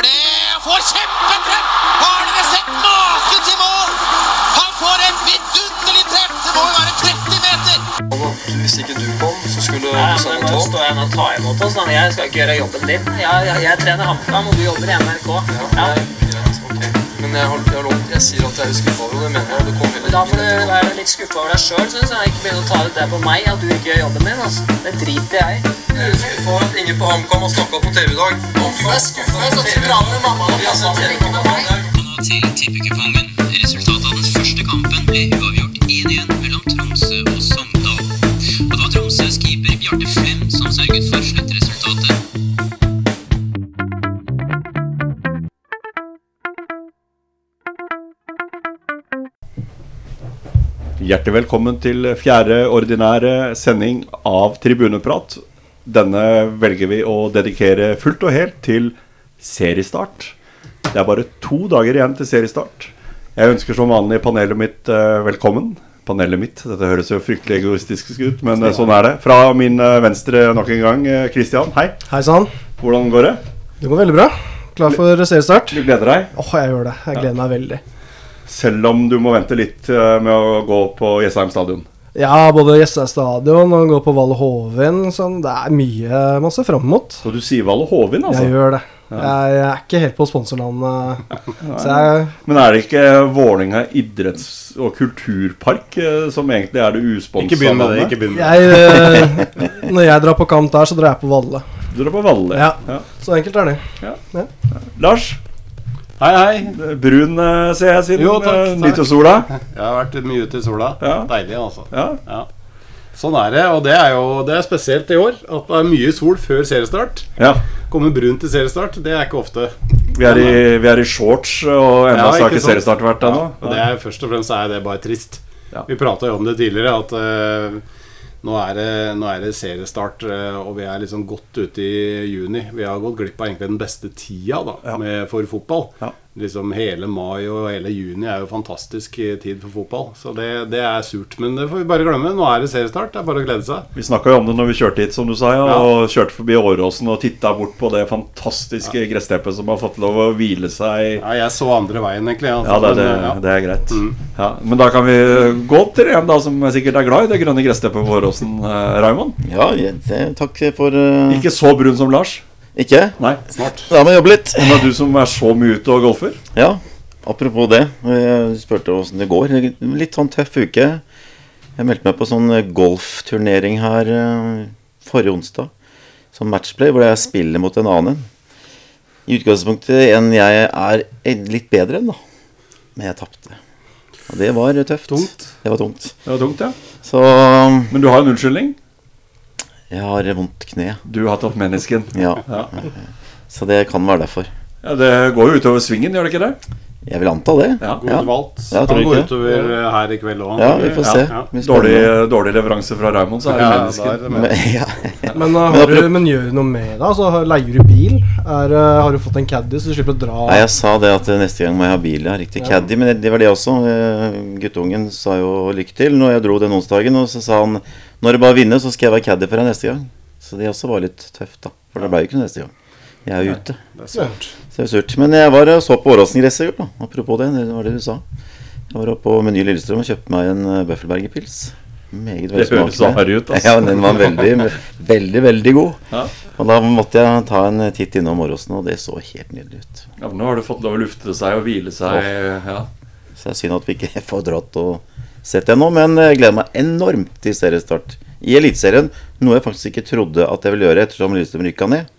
gjør det! Får kjempetreff! Har dere sett maken til mål? Han får et vidunderlig treff! Det må jo være 30 meter! Hvis ikke du kom, så skulle Nei, men nå står jeg og tar imot oss. Jeg skal ikke gjøre jobben din. Jeg, jeg, jeg trener HamKam, og du jobber i NRK. Ja. Ok. Men jeg har, jeg har lov, jeg sier at jeg er skuffa over det, mener jeg. Det kom Da får du være litt skuffa over deg sjøl, syns jeg. Ikke begynne å ta ut det på meg at du ikke gjør jobben din. Altså. Det driter jeg i. Jeg er skuffa over at ingen på HamKam har snakka på TV i dag. Om du er skuffa, så prater med mamma og pappa. Ikke med meg. Nå til tippekupongen. Resultatet av den første kampen ble uavgjort Hjertelig velkommen til fjerde ordinære sending av Tribuneprat. Denne velger vi å dedikere fullt og helt til seriestart. Det er bare to dager igjen til seriestart. Jeg ønsker som vanlig panelet mitt eh, velkommen. Panelet mitt, dette høres jo fryktelig egoistisk ut, men eh, sånn er det. Fra min eh, venstre nok en gang, Kristian. Hei, Hei sann. hvordan går det? Det går veldig bra. Klar for seriestart? Du gleder deg? Åh, jeg gjør det. Jeg gleder meg veldig. Selv om du må vente litt eh, med å gå på Jessheim stadion. Ja, både Jessheim stadion og gå på Valle Hovin. Sånn, det er mye masse fram mot. Så du sier Valle Hovin, altså? Jeg gjør det. Jeg, jeg er ikke helt på sponsornavnet. Så jeg Men er det ikke Vålerenga idretts- og kulturpark eh, som egentlig er det usponsa Ikke begynn med det. ikke begynn med det. jeg, eh, Når jeg drar på kamp der, så drar jeg på Valle. Du drar på Valle. Ja. Så enkelt er det. Lars, Hei, hei. brun eh, ser jeg siden Jo, takk, eh, takk. sola. Jeg har vært mye ute i sola. Ja. Deilig, altså. Ja. Ja. Sånn er det, og det er jo det er spesielt i år. At det er mye sol før seriestart. ja. Kommer brun til seriestart, det er ikke ofte. Vi er, i, vi er i shorts, og ennå Ja, har ikke ikke seriestart vært ennå. Og det er, først og fremst er det bare trist. Ja. Vi prata jo om det tidligere, at eh, nå, er det, nå er det seriestart, eh, og vi er liksom godt ute i juni. Vi har gått glipp av egentlig den beste tida da, med, for fotball. Ja. Liksom Hele mai og hele juni er jo fantastisk tid for fotball. Så det, det er surt. Men det får vi bare glemme. Nå er det seriestart. Det er bare å glede seg. Vi snakka jo om det når vi kjørte hit, som du sa, ja, Ja. og kjørte forbi Åråsen og titta bort på det fantastiske gressteppet som har fått lov å hvile seg Ja, jeg så andre veien, egentlig. altså. Ja, det, det, Men, ja. det er greit. Mm. Ja, men da kan vi gå til en da som sikkert er glad i det grønne gressteppet på Åråsen. Eh, Raymond? Ja, ja, det, takk for uh... Ikke så brun som Lars. Ikke? Nei. Snart. Da må jeg jobbe litt. Men det er du som er så mye ute og golfer. Ja, apropos det. Jeg spurte åssen det går. Litt sånn tøff uke. Jeg meldte meg på sånn golfturnering her eh, forrige onsdag. Som matchplay, hvor jeg spiller mot en annen. I utgangspunktet en jeg er litt bedre enn, da. Men jeg tapte. Og det var tøft. Tungt. Det var tungt. Det var tungt, ja. Så Men du har en unnskyldning. Jeg har vondt kne. Du har tatt mennesken. Ja. Ja. Så det kan være derfor. ja, Det går jo utover svingen, gjør det ikke det? Jeg vil anta det. Ja. God Ja. valgt. Ja, kan gå utover eh, her i kveld òg. Ja, vi får se. Ja. Dårlig, dårlig leveranse fra Raymond, så er det er det med. Men, ja. Men, uh, har du, men gjør du noe med det? Altså, leier du bil? Er, uh, har du fått en caddy så du slipper å dra? Nei, jeg sa det at eh, neste gang må jeg ha bil. Ja, riktig. Ja. Caddy, men det var det også. Eh, Guttungen sa jo lykke til når jeg dro den onsdagen. Og så sa han når du bare vinner, så skal jeg være caddy for deg neste gang. Så det også var litt tøft, da. For det ble jo ikke noe neste gang. Jeg er jo ute. Det er surt. Så det er surt. Men jeg var og så på Åråsen-gresset i går, da. Apropos det, det var det du sa. Jeg var oppe på Meny Lillestrøm og kjøpte meg en Bøffelbergerpils. Meget veldig Meget Det høres så harry ut, altså. Ja, den var veldig, veldig, veldig god. Ja. Og da måtte jeg ta en titt innom Åråsen, og det så helt nydelig ut. Ja, men nå har du fått lov å lufte seg og hvile seg. Ja. Så det er synd at vi ikke får dratt og sett det nå, men jeg gleder meg enormt til seriestart i Eliteserien. Noe jeg faktisk ikke trodde at jeg ville gjøre ettersom Lillestrøm rykka ned.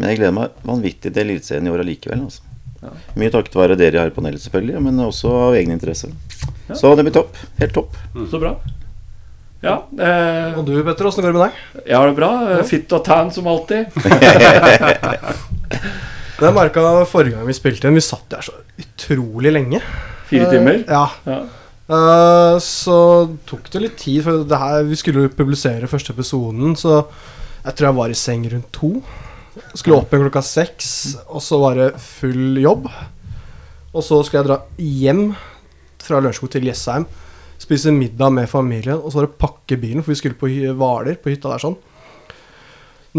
Men jeg gleder meg vanvittig til Eliteserien i år allikevel. Altså. Mye takket være dere her i panelet, selvfølgelig, men også av egen interesse. Så det blir topp. Helt topp. Så bra. Ja, eh, Og du, Petter, åssen går det med deg? jeg har det bra. Ja. Fit og tan som alltid. Det jeg merka forrige gang vi spilte inn, vi satt der så utrolig lenge. Fire timer. Ja. Ja. Uh, så tok det litt tid, for det her, vi skulle jo publisere første episoden, så jeg tror jeg var i seng rundt to. Skulle opp igjen klokka seks, og så var det full jobb. Og så skulle jeg dra hjem fra Lørenskog til Jessheim, spise middag med familien, og så var det pakke bilen, for vi skulle på Hvaler, på hytta der sånn.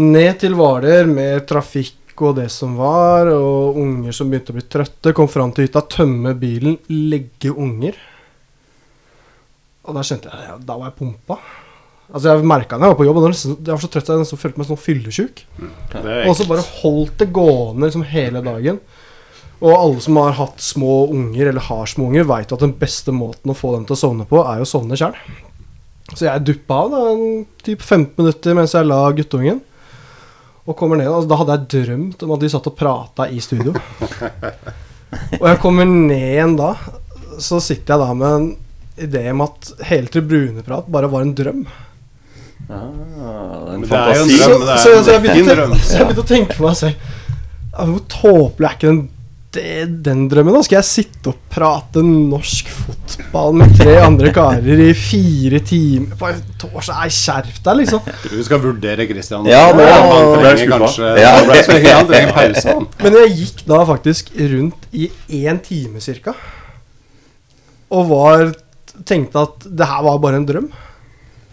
Ned til Hvaler med trafikk og det som var, og unger som begynte å bli trøtte. Kom fram til hytta, tømme bilen, legge unger. Og da skjønte jeg ja, Da var jeg pumpa. Altså Jeg merka da jeg var på jobb, og nesten- jeg var så trøtt at jeg følte meg sånn fyllesyk. Og så bare holdt det gående liksom hele dagen. Og alle som har hatt små unger, eller har små unger, veit at den beste måten å få dem til å sovne på, er jo å sovne sjøl. Så jeg duppa av da, en typ 15 minutter mens jeg la guttungen. Og kommer ned, og da hadde jeg drømt om at de satt og prata i studio. og jeg kommer ned igjen da, så sitter jeg da med en idé om at hele tribuneprat bare var en drøm. Ah, en Men det er jo en fantasi. drøm. Så, det er så, så jeg, begynte, drøm. så jeg begynte å tenke på meg selv Hvor tåpelig er ikke den, det, den drømmen? da? Skal jeg sitte og prate norsk fotball med tre andre karer i fire timer på en torsdag? Nei, skjerp deg, liksom. Du skal vurdere Christian. Ja, nå- han trenger kanskje Ja. Han trenger pause. Men jeg gikk da faktisk rundt i én time cirka. Og var tenkte at det her var bare en drøm.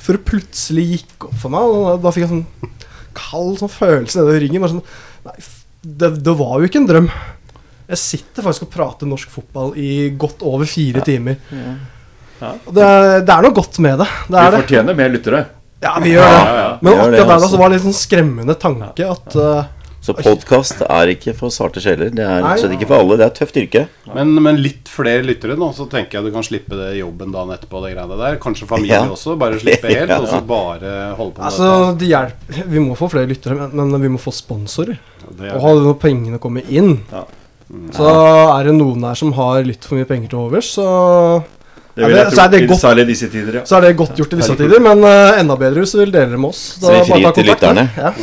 Før det plutselig gikk opp for meg. Og da fikk jeg sånn kald sånn følelse nedover ryggen. Bare sånn, nei, det, det var jo ikke en drøm. Jeg sitter faktisk og prater norsk fotball i godt over fire timer. Ja. Ja. det, det er noe godt med det. Det Vi er det. fortjener mer lyttere. Ja, vi gjør det. Men akkurat det, der da så var det litt sånn skremmende tanke at uh, Så podkast er ikke for sarte sjeler. Det er Nei. ikke for alle. Det er et tøft yrke. Men, men litt flere lyttere nå, så tenker jeg du kan slippe det jobben dagen etterpå. Det greiene der Kanskje familie Ja. også. Bare slippe helt, Ja. og så bare holde på med Altså, det hjelper. Vi må få flere lyttere, men, men vi må få sponsorer. Ja, Og ha noen pengene kommet inn, Ja. så er det noen her som har litt for mye penger til overs, så, Det vil jeg så er det godt- særlig disse tider, ja. så er det godt gjort i disse tider. Men uh, enda bedre hvis du vil dele det med oss. Så vi bare frir til kontakt, lytterne. Ja.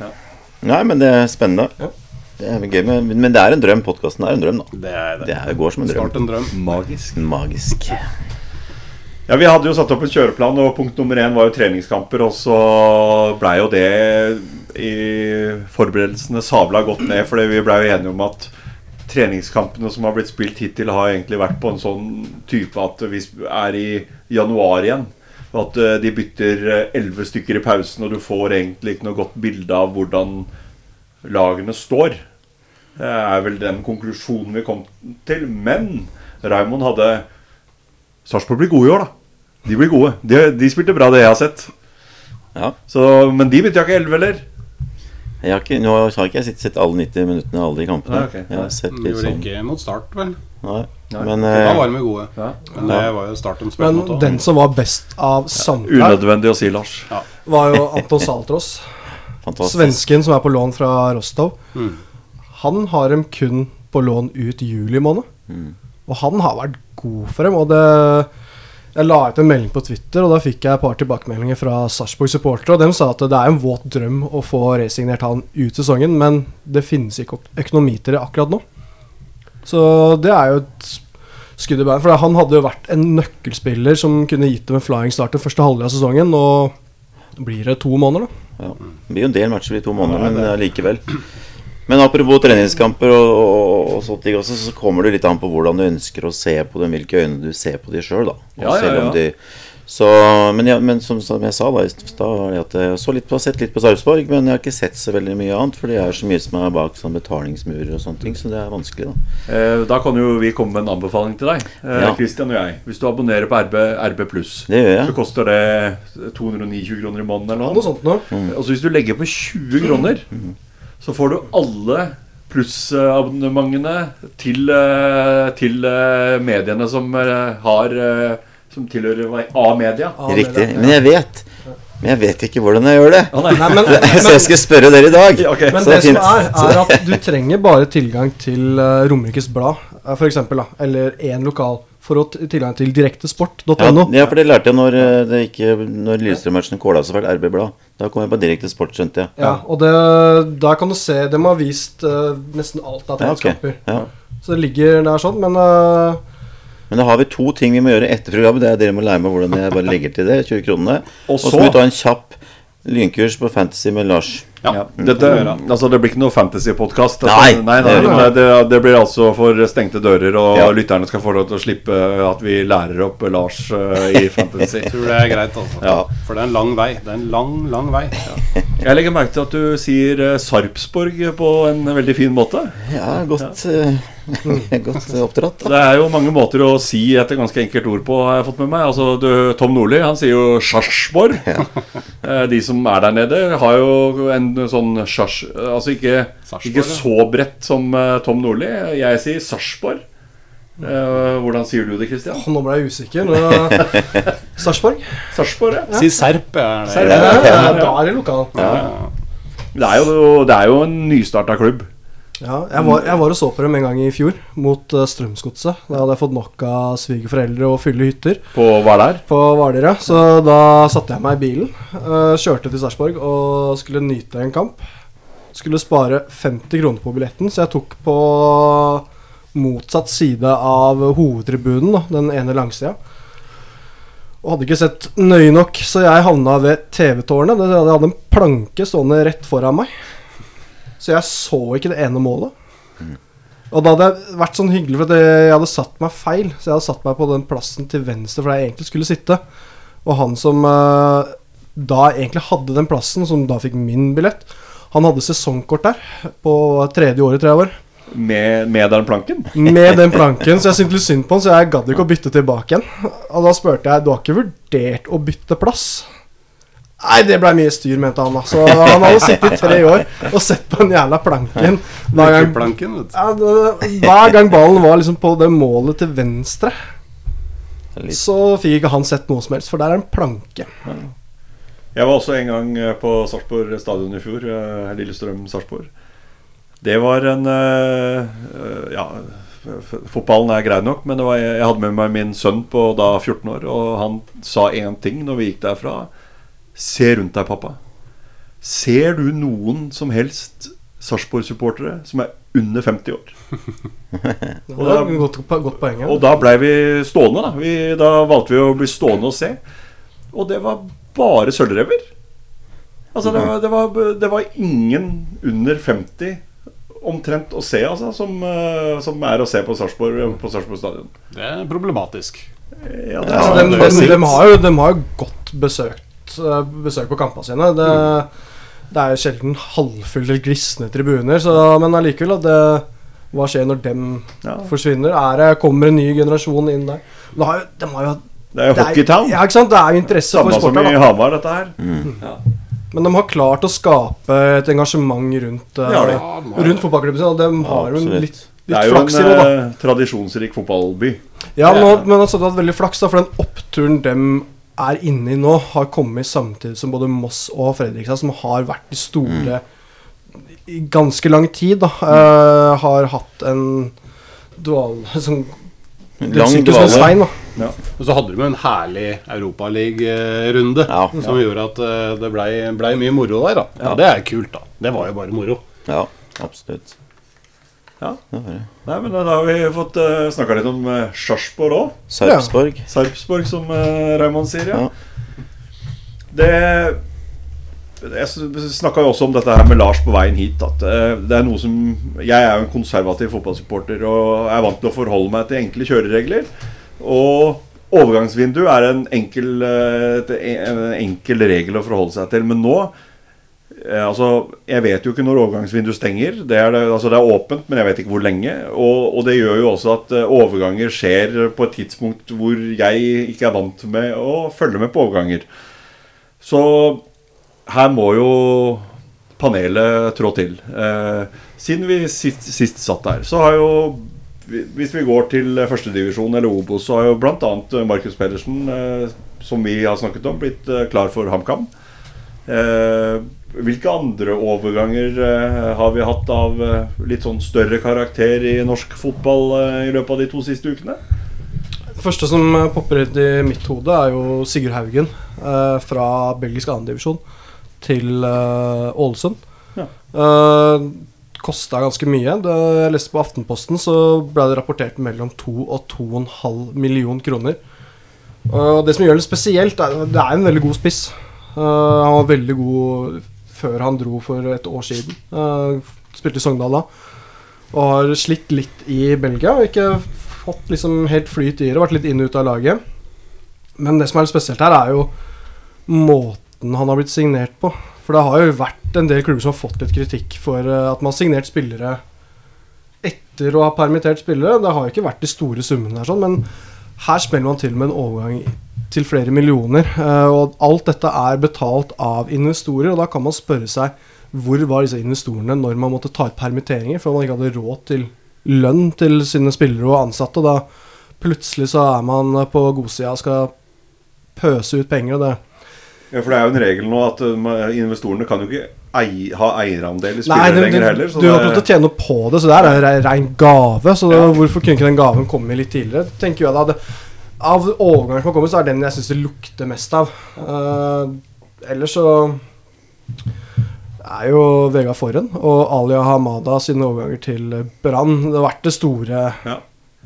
Ja. Nei, men det er spennende. Ja. Det er gøy, men, men det er en drøm. Podkasten er en drøm, da. det er det. Det er, går som en drøm. Snart en drøm. Magisk. Magisk. Ja, Vi hadde jo satt opp en kjøreplan, og punkt nummer én var jo treningskamper. Og så blei jo det i forberedelsene sabla godt ned, fordi vi blei jo enige om at treningskampene som har blitt spilt hittil, har egentlig vært på en sånn type at vi er i januar igjen. At eh, de bytter elleve stykker i pausen, og du får egentlig ikke noe godt bilde av hvordan lagene står. Det er vel den konklusjonen vi kom til. Men Raymond hadde Sarpsborg blir gode i år, da. De blir gode. De, de spilte bra, det jeg har sett. Ja. Så, men de bytta ikke elleve, eller? Jeg har ikke, nå har ikke jeg sett, sett alle 90 minuttene av alle de kampene. Nei, okay. Jeg har sett De sånn. gjorde ikke mot start, vel. Nei. Men Da eh, var de gode. Ja. Men det var jo starten Men den som var best av samtlige, Unødvendig å si, Lars. var jo Anton Saltros. Svensken som er på lån fra Rostov. Mm. Han har dem kun på lån ut juli måned. Mm. Og han har vært god for dem. Og det Jeg la ut en melding på Twitter, og da fikk jeg et par tilbakemeldinger fra Sarpsborg supportere. Og de sa at det er en våt drøm å få resignert han ut sesongen, men det finnes ikke økonomi til det akkurat nå. Så det er jo et skudd i bein. For han hadde jo vært en nøkkelspiller som kunne gitt dem en flying start den første halvdelen av sesongen. Og blir det to måneder, da? Ja. Det blir jo en del matcher i to måneder, men allikevel. Men apropos treningskamper og, og, og sånt, også, så kommer det litt an på hvordan du ønsker å se på dem, hvilke øyne du ser på dem sjøl. Ja, ja, ja. De, så, men, ja, men som, som jeg sa da i stad, var det at jeg så litt på, sett litt på Sarpsborg, men jeg har ikke sett så veldig mye annet, for det er så mye som er bak sånn betalingsmurer og sånne ting, så det er vanskelig, da. Eh, da kan jo vi komme med en anbefaling til deg, eh, Ja. Christian og jeg. Hvis du abonnerer på RB, RB Pluss, så koster det 229 kroner i måneden eller Noe sånt nå. Og så hvis du legger på 20 kroner, så får du alle plussabonnementene til, eh, til eh, mediene som eh, har eh, Som tilhører A-media. Riktig. Men jeg vet. Men jeg vet ikke hvordan jeg gjør det. Å, nei. Nei, men, Så jeg skal spørre dere i dag. Okay. Men Så det som fint. er, er at du trenger bare tilgang til uh, Romerikes Blad, uh, for eksempel, da, eller én lokal, for å tilgang til direktesport.no. Ja, ja, for det lærte jeg når, eh, det ikke, når Lillestrøm-matchen kåla seg fælt, RB Blad. Da kom jeg på direkte sport, skjønte jeg. Ja, og det, der kan du se De har vist uh, nesten alt av Ja, okay. Ja. Så det ligger der sånn, men uh, Men da har vi to ting vi må gjøre etter programmet. Det er Dere må lære meg hvordan jeg bare legger til det. 20 kronene. Og så skal må vi ta en kjapp lynkurs på Fantasy med Lars. Ja. Dette, altså det blir ikke noe fantasy-podkast. Nei, nei, nei, det nei, det, det blir altså for stengte dører, og Ja. lytterne skal få lov til å slippe at vi lærer opp Lars uh, i fantasy. Jeg tror det er greit, altså. Ja. For det er en lang vei. Det er en lang, lang vei. Jeg legger merke til at du sier eh, Sarpsborg på en veldig fin måte. Ja, godt, eh, godt eh, oppdratt. Da. Det er jo mange måter å si et ganske enkelt ord på, har jeg fått med meg. Altså, du, Tom Nordli han sier jo 'sjarsborg'. Ja. De som er der nede, har jo en sånn sjars... Altså ikke, ikke så bredt som eh, Tom Nordli. Jeg sier Sarpsborg. Eh, hvordan sier du det, Christian? Nå ble jeg usikker. Sarsborg Sarpsborg? Sarpsborg, ja. Si Serp. Er det. Serp. Ja, Ja, ja. Da er det lokal. Det er jo, det er jo en nystarta klubb. Ja, jeg, var, jeg var og så på dem en gang i fjor, mot uh, Strømsgodset. Da hadde jeg fått nok av svigerforeldre og fylle hytter På hva der? på Hvaler. ja. Så da satte jeg meg i bilen, uh, kjørte til Sarpsborg og skulle nyte en kamp. Skulle spare 50 kroner på billetten, så jeg tok på motsatt side av hovedtribunen, da, den ene langsida. Og hadde ikke sett nøye nok, så jeg havna ved TV-tårnet. Det- hadde en planke stående rett foran meg. Så jeg så ikke det ene målet. Og da hadde jeg vært sånn hyggelig, for jeg hadde satt meg feil. Så jeg hadde satt meg på den plassen til venstre for der jeg egentlig skulle sitte. Og han som eh, da egentlig hadde den plassen, som da fikk min billett, han hadde sesongkort der på tredje året, tror jeg år var. Med, med den planken? Med den planken, så jeg syntes litt synd på han, så jeg gadd ikke å bytte tilbake igjen. Og da spurte jeg du har ikke vurdert å bytte plass. Nei, det blei mye styr, mente han. da Så han hadde sittet i tre år og sett på den jævla planken. Hver gang, Planken, vet du. ja, hver gang ballen var liksom på det målet til venstre, så fikk ikke han sett noe som helst, for der er en planke. Jeg var også en gang eh, på Sarpsborg stadion i fjor. eh, Lillestrøm-Sarpsborg. Det var en eh, Ja, fotballen er grei nok, men det var, jeg hadde med meg min sønn på da 14 år, og han sa én ting når vi gikk derfra. Se rundt deg, pappa. Ser du noen som helst Sarpsborg-supportere som er under 50 år? og da, godt, godt poeng. ja. Og da blei vi stående, da. Vi, da valgte vi å bli stående og se. Og det var bare sølvrever. Altså, det var, det, var, det var ingen under 50 omtrent å se, altså, som, eh, som er å se på Sarpsborg på Sarpsborg stadion. Det er problematisk. Ja, det Altså, er, de, var de, sykt. de, har jo, de har jo godt besøkt eh, besøk på kampene sine. Det, det er jo sjelden halvfulle eller glisne tribuner, så, men allikevel at det, Hva skjer når dem Ja. forsvinner? Er det, kommer en ny generasjon inn der? De har jo, de har jo Det er jo er- Hockeytown. Ja, ikke sant? Det er jo interesse Samme for som sporten. i. Hamar, dette her. Men de har klart å skape et engasjement rundt, ja, de. rundt fotballklubben sin. Og de har jo absolutt. litt, Det litt er jo flaks i en det, da. eh, tradisjonsrik fotballby. Ja, men, men altså, det har hatt veldig flaks, da, for den oppturen dem er inne i nå, har kommet samtidig som både Moss og Fredrikstad, som har vært de store i ganske lang tid, da, uh, har hatt en dual som Lang duale, dvale. Svein, da. Og så hadde de en herlig Europaliga-runde Ja. som gjorde at eh, det blei ble mye moro der. da ja. Det er kult, da. Det var jo bare moro. Ja, absolutt. Ja. Nei, men da har vi fått uh, snakka litt om uh, Sarpsborg òg. Sarpsborg. Sarpsborg, som uh, Raymond sier. Ja. Ja. Det Jeg snakka jo også om dette her med Lars på veien hit. At eh, det er noe som Jeg er jo en konservativ fotballsupporter og er vant til å forholde meg til enkle kjøreregler. Og overgangsvindu er en enkel, eh, en enkel regel å forholde seg til. Men nå eh, Altså, jeg vet jo ikke når overgangsvinduet stenger. Det er, altså det er åpent, men jeg vet ikke hvor lenge. Og, og det gjør jo også at eh, overganger skjer på et tidspunkt hvor jeg ikke er vant med å følge med på overganger. Så her må jo panelet trå til. Eh, siden vi sist, sist satt der, så har jo Hvis vi går til førstedivisjon eller Obos, så har jo bl.a. Markus Pedersen, eh, som vi har snakket om, blitt eh, klar for HamKam. Eh, hvilke andre overganger eh, har vi hatt av eh, litt sånn større karakter i norsk fotball eh, i løpet av de to siste ukene? Det første som popper ut i mitt hode, er jo Sigurd Haugen eh, fra belgisk andredivisjon til eh, Ålesund. Ja. Eh, Kosta ganske mye. Det jeg leste på Aftenposten, så ble det rapportert mellom 2 og 2,5 million kroner. Og det som gjør det spesielt, er det er en veldig god spiss. Eh, han var veldig god før han dro for et år siden. Uh, spilte i Sogndal da. Og har slitt litt i Belgia. og Ikke fått liksom helt flyt i det. Vært litt inn og ut av laget. Men det som er litt spesielt her, er jo måten han har blitt signert på. For det har jo vært en del klubber som har fått litt kritikk for eh, at man har signert spillere etter å ha permittert spillere. Det har jo ikke vært de store summene her, sånn, men her spiller man til med en overgang til flere millioner. eh, Og alt dette er betalt av investorer, og da kan man spørre seg hvor var disse investorene når man måtte ta ut permitteringer, for man ikke hadde råd til lønn til sine spillere og ansatte. Og da plutselig så er man på godsida og skal pøse ut penger. og det Ja, For det er jo en regel nå at uh, investorene kan jo ikke ei, ha eierandel i spillere lenger heller. så du har til å tjene på det, så det er en ren rein gave. Så det, hvorfor kunne ikke den gaven komme litt tidligere? tenker jeg da det, Av overganger som har kommet, så er den jeg syns det lukter mest av. Uh, ellers så er jo Vegard Forhen og Alia Hamada sine overganger til Brann Det har vært det store Ja.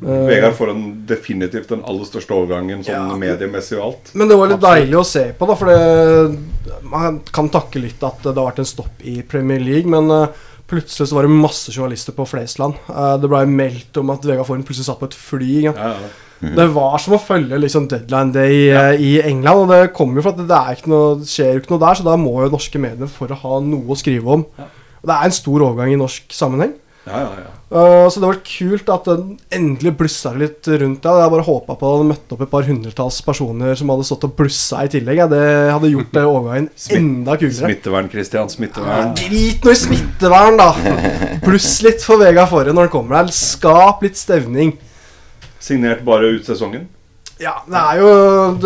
Uh, Vegard Forhen definitivt den aller største overgangen sånn Ja. mediemessig og alt. Men det var litt Absolutt. deilig å se på, da, for det, man kan takke litt at det har vært en stopp i Premier League. Men Uh, plutselig så var det masse journalister på Flesland. Uh, det ble meldt om at Vegard Forhen plutselig satt på et fly. Ja. Ja, ja. Det var som å følge liksom deadline day eh, i England. Og det kommer jo for at det, ikke noe, det skjer jo ikke noe der, så da må jo norske medier for å ha noe å skrive om. Og det er en stor overgang i norsk sammenheng. ja, ja, ja. Uh, så det var kult at den endelig blussa litt rundt det. Jeg bare håpa på at det møtte opp et par hundretalls personer som hadde stått og blussa i tillegg. Ja. Det hadde gjort det overgangen enda kulere. Smittevern, Christian. Smittevern. Drit nå i smittevern, da! Bluss litt for Vega Forre når han kommer der. Skap litt stevning. Signert bare ut sesongen. Ja, det er jo et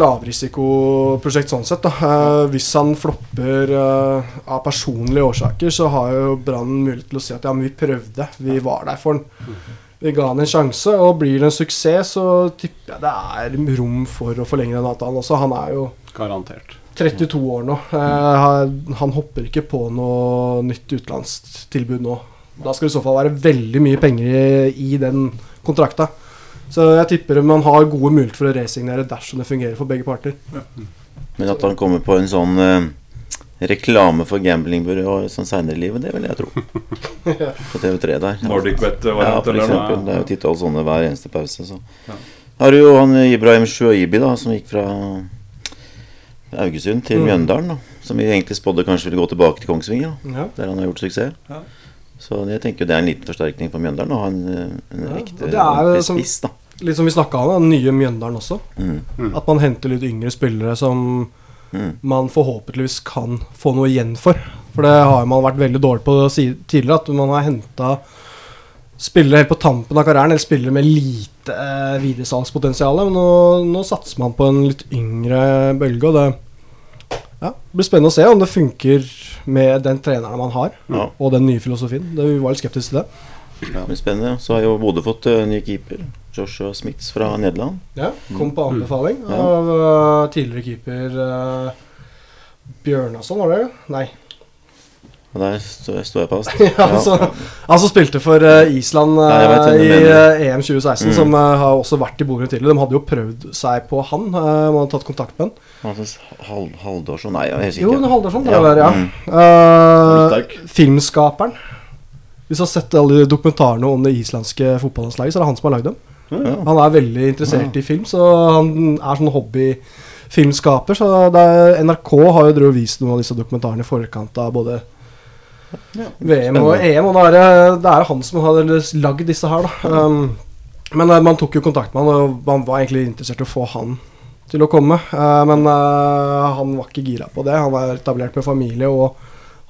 lavrisikoprosjekt sånn sett. da Eh, Hvis han flopper eh, av personlige årsaker, så har jo Brann mulighet til å si at ja, men vi prøvde. Vi var der for han. Vi ga han en sjanse, og blir det en suksess, så tipper jeg det er rom for å forlenge den avtalen også. Han er jo Garantert. 32 år nå. Eh, han- hopper ikke på noe nytt utenlandstilbud nå. Da skal det i så fall være veldig mye penger i den kontrakta. Så jeg tipper man har gode muligheter for å resignere dersom det fungerer for begge parter. Men at han kommer på en sånn eh, reklame for gamblingbyrå sånn seinere i livet, det vil jeg tro. På TV3 der. NordicBet Ja, for eksempel. Det er jo titall sånne hver eneste pause. Så. Har du jo han Ibrahim Shuaibi, da, som gikk fra Haugesund til Mm. Mjøndalen. Da, som vi egentlig spådde kanskje ville gå tilbake til Kongsvinger, da, Ja. der han har gjort suksess. Så jeg tenker det er en liten forsterkning for Mjøndalen å ha en, eh, en Ja, ekte det er som- spiss. da Litt som vi snakka om, den nye Mjøndalen også. mm. At man henter litt yngre spillere som Mm. man forhåpentligvis kan få noe igjen for. For det har man vært veldig dårlig på tidligere, at man har henta spillere helt på tampen av karrieren, eller spillere med lite eh, videresalgspotensial. Men nå, nå satser man på en litt yngre bølge, og det ja, det blir spennende å se om det funker med den treneren man har, Ja. og den nye filosofien. Det, vi var litt skeptiske til det. Det blir spennende. Så har jo Bodø fått uh, ny keeper. Joshua Smiths fra Nederland. Ja, Kom på anbefaling mm. av uh, tidligere keeper uh, Bjørnason, var det? Nei. Og der står jeg fast. Ja, altså, Han som spilte for uh, Island Ja, du eh, i mener. eh, EM 2016, Mm. som har også vært i Bodø tidligere. De hadde jo prøvd seg på han. Uh, man hadde tatt kontakt med han. Hal Haldorsson Nei, jeg er helt Jo, sikker. det Haldarsson. Ja, der, ja. mm. Filmskaperen. Hvis du har sett alle dokumentarene om det islandske fotballandslaget, så er det han som har lagd dem. Ja. Han er veldig interessert i film, så han er sånn hobbyfilmskaper. Så det er, NRK har jo drevet vist noen av disse dokumentarene i forkant av både VM og. EM, og da er det, det er han som har lagd disse her, da. Um, men eh, man tok jo kontakt med han, og man var egentlig interessert i å få han til å komme. Uh, men uh, han var ikke gira på det. Han var etablert med familie og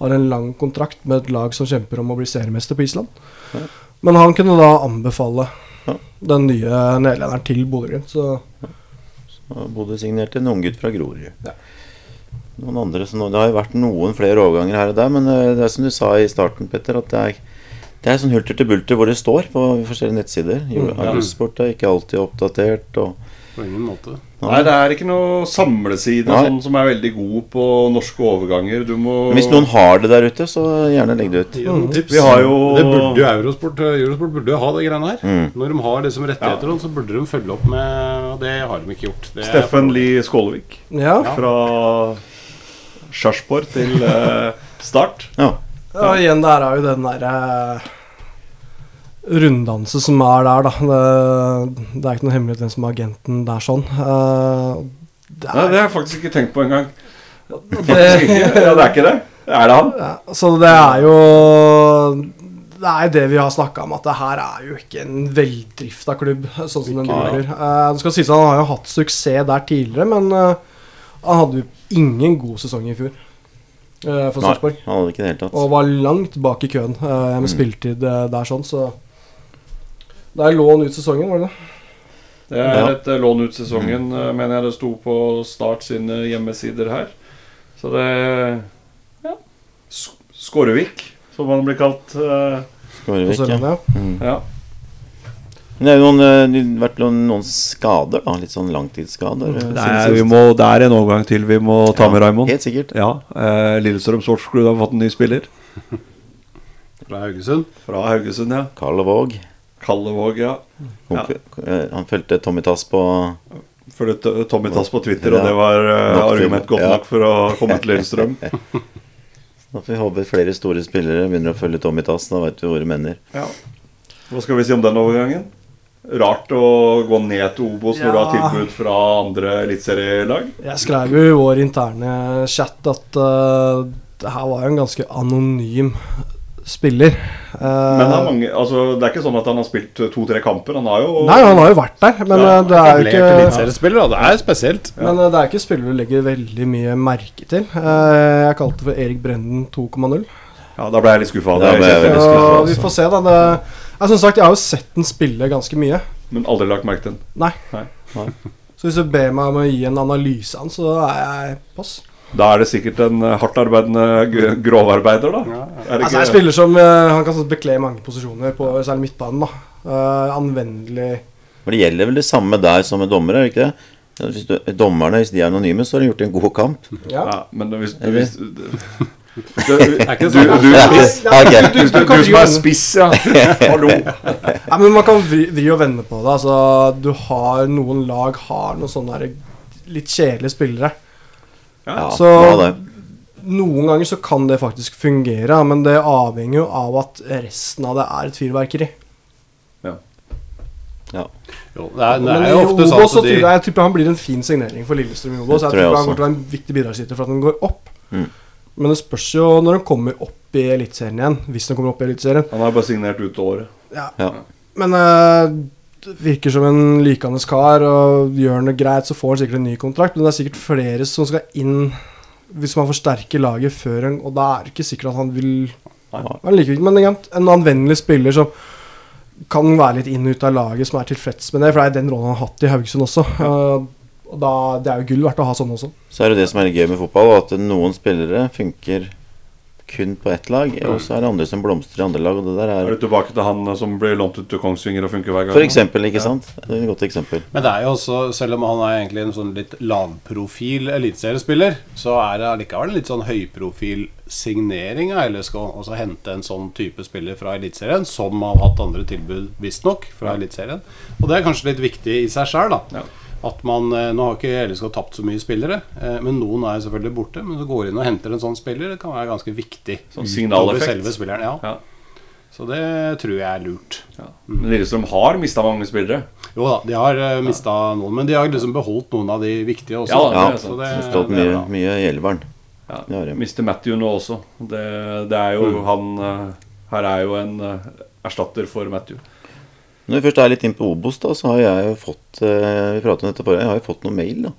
har en lang kontrakt med et lag som kjemper om å bli seriemester på Island. Ja. Men han kunne da anbefale Ja. den nye nederlenderen til Bodø-Glimt. Så Og Bodø signerte en unggutt fra Grorud. Ja. Noen andre som, Det har jo vært noen flere overganger her og der, men eh, det er som du sa i starten, Petter, at det er, det er sånn hulter til bulter hvor det står på forskjellige nettsider. Jo, Mm. Er ikke alltid oppdatert. og På ingen måte. Nei, det er ikke noe samleside sånn, som er veldig god på norske overganger. Du må Men hvis noen har det der ute, så gjerne legg det ut. Gi tips. Vi har jo- Det burde jo Eurosport Eurosport burde jo ha det greiene her. Mm. Når de har det som rettigheter, så burde de følge opp med Og det har de ikke gjort. Det Steffen Lie Skålevik ja. fra Sarpsborg til uh, start. Ja. Ja, igjen, der er jo den derre runddanse som er der, da. Det, det er ikke noe hemmelighet hvem som er agenten der, sånn. Uh, det er, ja, det har jeg faktisk ikke tenkt på engang. det, Ja, det er ikke det? Er det han? ja, så det er jo Det er det vi har snakka om, at det her er jo ikke en veldrifta klubb, sånn som den Ikke, driver. Eh, det skal sies at Han har jo hatt suksess der tidligere, men uh, han hadde jo ingen god sesong i fjor eh, for Sarpsborg. han hadde ikke det helt tatt. Og var langt bak i køen eh, med Mm. spilletid eh, der, sånn, så Der lå han ut sesongen, var det det? Det er Ja. et lån ut sesongen, eh, mener jeg det sto på Start sine hjemmesider her. Så det Ja. Sk- Skårevik, som han blir kalt. Skårevik, ja. Ja. Mm. ja. Men det er jo noen, eh, det vært noen, skader, da. Litt sånn langtidsskader. eh, Det er, vi må, det er en overgang til vi må ta med, Raymond. Helt sikkert. Ja, eh, Lillestrøm Sportsklubb har fått en ny spiller. Fra Haugesund. Fra Haugesund, ja. Kalle Våg. Kallevåg, ja. Ja. Eh, Han fulgte Tommy Tass på Fulgte Tommy Tass på Twitter, Ja. og det var eh, argument godt ja. nok for å komme til Lillestrøm. Da får vi håpe flere store spillere begynner å følge Tommy Tass. Da veit vi hvor det mener. Ja. Hva skal vi si om den overgangen? Rart å gå ned til Obos når du har Ja. tilbud fra andre eliteserielag? Jeg skrev jo i vår interne chat at uh, det her var jo en ganske anonym spiller. Uh, Men det er, mange, altså, det er ikke sånn at han har spilt to-tre kamper. Han har jo Nei, han har jo vært der, men Ja, eh, det er jo ikke eliteseriespiller, da. Det er spesielt. Men uh, det er ikke spillere du legger veldig mye merke til. Eh, jeg kalte det for Erik Brenden 2,0 Ja, Da ble jeg litt skuffa. Da ble jeg veldig Så skuffa, vi altså. får se, da. Det, ja, som sagt, jeg har jo sett den spille ganske mye. Men aldri lagt merke til den. Nei. Nei. Så hvis du ber meg om å gi en analyse av den, så er jeg pass. Da er det sikkert en hardt arbeidende grovarbeider, da. Er det Altså, jeg spiller som eh, Han kan bekle mange posisjoner, på særlig midtbanen. da Uh, Anvendelig Men det gjelder vel det samme der som med dommere, er det ikke det? Hvis du, dommerne, hvis de er anonyme, så har de gjort en god kamp. Ja. Ja, men hvis, hvis du, du, Er ikke det du, sånn? du, du, du, du som er spiss, ja. Hallo. Nei, men Man kan vri, vri og vende på det. Altså, du har Noen lag har noen sånne litt kjedelige spillere. Ja, Så noen ganger så kan det faktisk fungere, men det avhenger jo av at resten av det er et fyrverkeri. Ja. Jo, det er, det er jo ofte sånn at de tror jeg, jeg tipper han blir en fin signering for Lillestrøm i Obos. Jeg jeg tror han kommer til å være en viktig bidragsyter for at den går opp. Mm. Men det spørs jo når han kommer opp i Eliteserien igjen. Hvis han kommer opp i Eliteserien. Han har bare signert ut året. Ja. Ja. Men uh, virker som en likende kar, og gjør han det greit, så får han sikkert en ny kontrakt. Men det er sikkert flere som skal inn hvis man forsterker laget før en Og da er det ikke sikkert at han vil være like viktig. Men igjen, en anvendelig spiller som kan være litt inn og ut av laget, som er tilfreds med det. For det er den rollen han har hatt i Haugesund også. Eh, og da, Det er jo gull verdt å ha sånn også. Så er det det som er gøy med fotball, at noen spillere funker kun på ett lag, og så er det andre som blomstrer i andre lag, og det der Er er du tilbake til han som blir lånt ut til Kongsvinger og funker hver gang? For eksempel, ikke sant? Det er et godt eksempel. Men det er jo også, selv om han er egentlig en sånn litt lavprofil eliteseriespiller, så er det allikevel en litt sånn høyprofil signering av LSK. Og så hente en sånn type spiller fra Eliteserien, som har hatt andre tilbud, visstnok, fra Eliteserien. Og det er kanskje litt viktig i seg sjøl, da. Ja. At man, eh, Nå har ikke LSK tapt så mye spillere, eh, men noen er selvfølgelig borte. Men så går inn og henter en sånn spiller, det kan være ganske viktig. Sånn signaleffekt. selve spilleren, ja. Ja. Så det tror jeg er lurt. Men Lillestrøm har mista mange spillere. Jo da, de har uh, mista noen, men de har liksom beholdt noen av de viktige også. Ja, Ja, det så det, det har stått det er mye, mye i elveren. Ja. Mister Matthew nå også. Det, det er jo han eh, Her er jo en eh, erstatter for Matthew. Når vi først er litt inn på Obos, da, så har jeg jo fått eh, Vi pratet om dette forrige, jeg har jo fått noen mail da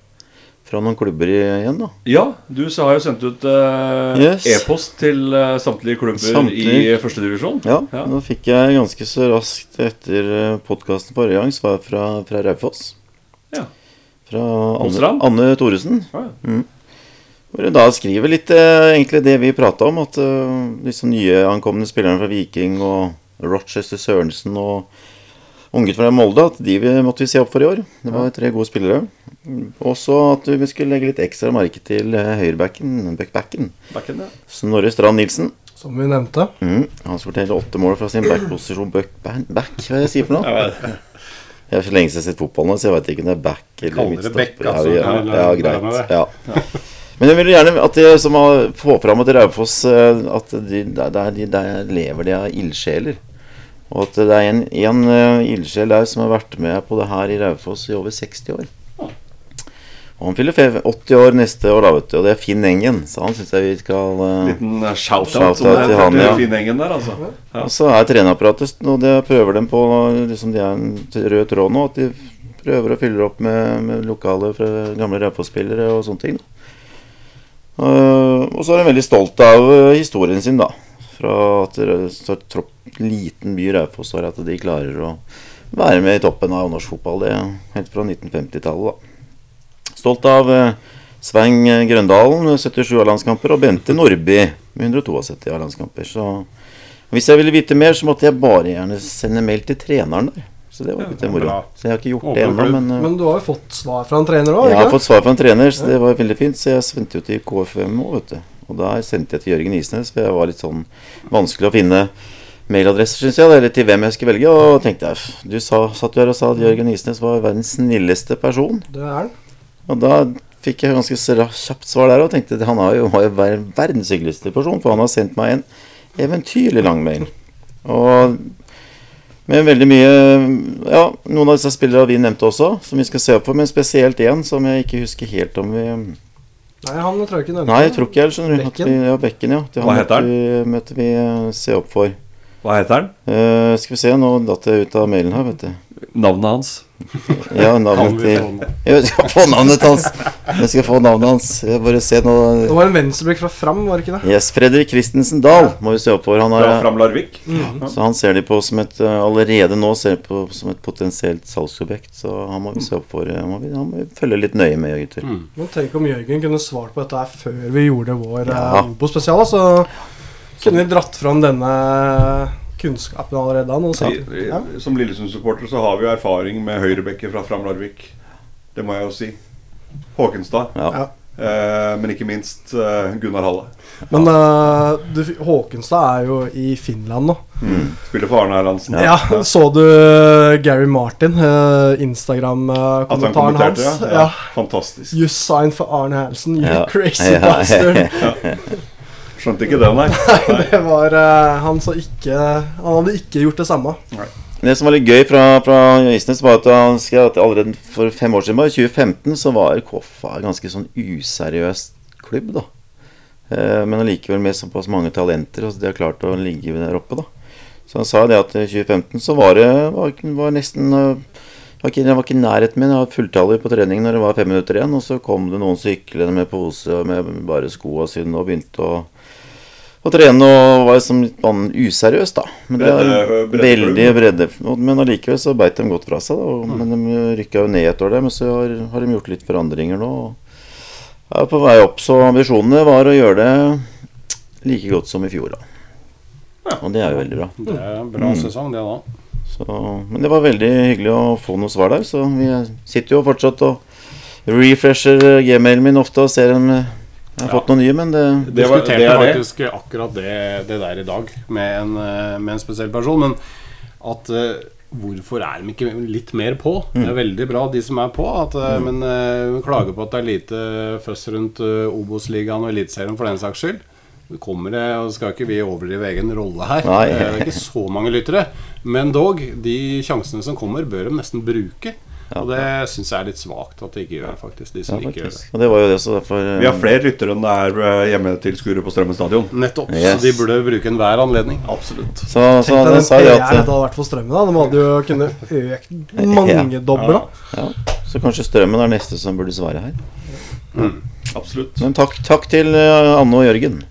fra noen klubber igjen. da Ja, du så har jo sendt ut eh, Yes. e-post til eh, samtlige klubber Samtlige. i førstedivisjon. Ja, Ja. Nå fikk jeg ganske så raskt etter podkasten forrige gang svar fra, fra Raufoss. Ja. Fra Anne? Anne Thoresen. Ja, ja. Hvor hun da skriver litt eh, egentlig det vi prata om. At eh, disse nyankomne spillerne fra Viking og Rochester Sørensen og unggutt fra Molde, at de vi- måtte vi se opp for i år. Det var tre gode spillere. Også at vi skulle legge litt ekstra merke til eh, høyrebacken, backbacken. Backen, ja. Snorre Strand Nilsen. Som vi nevnte. Mm, han skårte åtte mål fra sin backposisjon. Back, back, back, hva er det jeg sier for noe? Jeg har så lenge siden jeg har sett fotball nå, så jeg vet ikke om det er back eller midtstopper. altså. Ja, ja, greit. Ja. Men jeg vil gjerne at de som har får fram at Raufoss eh, At de, der, der, de, der lever de av ildsjeler. Og at det er en, en eh, ildsjel der som har vært med på det her i Raufoss i over 60 år. Og han fyller 80 år neste år, da, vet du, og det er Finn Engen. Så han syns jeg vi skal uh, Liten eh, shout-out det til er han, ja. Finn Engen der, altså. Ja. Og så er treneapparatet og det prøver dem på liksom De er en rød tråd nå. At de prøver å fylle opp med, med lokale fra gamle Raufoss-spillere og sånne ting. Uh, og så er de veldig stolt av uh, historien sin, da. Fra at tropp, liten by Raufoss har at de klarer å være med i toppen av norsk fotball. Det er helt fra 1950-tallet, da. Stolt av uh, Svein Grøndalen med 77 A-landskamper og Bente Nordby med 172 A-landskamper. Så hvis jeg ville vite mer, så måtte jeg bare gjerne sende mail til treneren der. Så det var litt moro. Så jeg har ikke gjort Åpen det ennå, men uh, Men du har jo fått svar fra en trener òg? jeg har fått svar fra en trener, så det var veldig fint. Så jeg sendte jo til KFM òg, vet du. Og der sendte jeg til Jørgen Isnes, for jeg var litt sånn vanskelig å finne mailadresser, syns jeg. Eller til hvem jeg skulle velge. Og tenkte jeg Du sa, satt jo her og sa at Jørgen Isnes var verdens snilleste person. Det er. Og da fikk jeg ganske kjapt svar der og tenkte at han har jo, har jo ver- verdens hyggeligste person, for han har sendt meg en eventyrlig lang mail. Og med veldig mye Ja, noen av disse spillere har vi nevnt også, som vi skal se opp for, men spesielt én som jeg ikke husker helt om vi Nei, han tror jeg ikke nevnte. Nei, jeg tror ikke jeg skjønner du. Bekken? vi- Ja, Bekken, ja. Det Hva heter han? måtte vi, vi eh, se opp for. Hva heter han? Uh, skal vi se, nå datt jeg ut av mailen her, vet du. Navnet hans? Ja, navnet til? Jeg skal få navnet hans. Jeg skal få navnet hans. Jeg bare se nå Det var en venstreblikk fra Fram, var det ikke det? Yes, Fredrik Christensen Dahl må vi se opp for. Han Fra Fram Larvik? så han ser de på som et eh, Allerede nå ser de på som et potensielt salgsobjekt. Så han må vi se opp for. Han Må vi, han må vi følge litt nøye med, gutter. Men tenk om Jørgen kunne svart på dette her før vi gjorde vår Ja. ja. Obo-spesial. Så kunne vi dratt fram denne kunnskapen allerede da. Ja. Som Lillesund-supporter så har vi jo erfaring med høyrebekker fra Fram Larvik. Det må jeg jo si. Håkenstad. Ja. Ja. Eh, men ikke minst eh, Gunnar Halle. Men eh, du, Håkenstad er jo i Finland nå. Spiller for Arne Erlandsen. Ja, Så du Gary Martin, uh, Instagram-kommentaren hans? ja. Ja. ja. Fantastisk. You signed for Arne Erlandsen, you Ja. crazy Ja. bastard. Skjønte ikke det, nei. nei Det var eh, Han så ikke Han hadde ikke gjort det samme. Det som var litt gøy fra, fra Isnes, var at han skrev at allerede for fem år siden, i 2015, så var Koffa en ganske sånn useriøs klubb, da. Eh, men allikevel med såpass mange talenter, og de har klart å ligge der oppe, da. Så han sa det at i 2015 så var det var, var nesten eh, var ikke, Jeg var ikke i nærheten min. Jeg var fulltallig på trening når det var fem minutter igjen. Og så kom det noen syklende med pose og med bare skoa sine og begynte å, å trene og var liksom litt useriøs, da. Men det er Bredde- veldig bredde. Men allikevel så beit de godt fra seg. Da. Men de rykka jo ned et år der, men så har, har de gjort litt forandringer nå. og Er på vei opp, så ambisjonene var å gjøre det like godt som i fjor, da. Og det er jo veldig bra. Det er en bra sesong, det da. Så, men det var veldig hyggelig å få noe svar der. Så vi sitter jo fortsatt og refresher gmailen min ofte og ser om jeg har fått noen nye, men det Det, var, det er det. faktisk akkurat det, det der i dag med en, eh, med en spesiell person. Men at uh, hvorfor er de ikke litt mer på? Det er veldig bra, de som er på. At, eh, Men eh, hun klager på at det er lite føss rundt uh, Obos-ligaen og Eliteserien for den saks skyld. Det kommer det, og skal ikke vi overdrive egen rolle her. Nei. Det er ikke så mange lyttere. Men dog, de sjansene som kommer, bør de nesten bruke. Og det syns jeg er litt svakt at de ikke gjør, faktisk. De ja, som ikke gjør det. Og det var jo det, så derfor Vi har flere lyttere enn det er eh, hjemmetilskuere på Strømmen stadion. Nettopp. Yes. Så de burde bruke enhver anledning. Absolutt. Så, så Tenk deg den at det hadde vært for strømmen. da De hadde jo kunnet økt mangedobla. ja, Så kanskje Strømmen er neste som burde svare her. Absolutt. Men takk, takk til eh, Anne og Jørgen.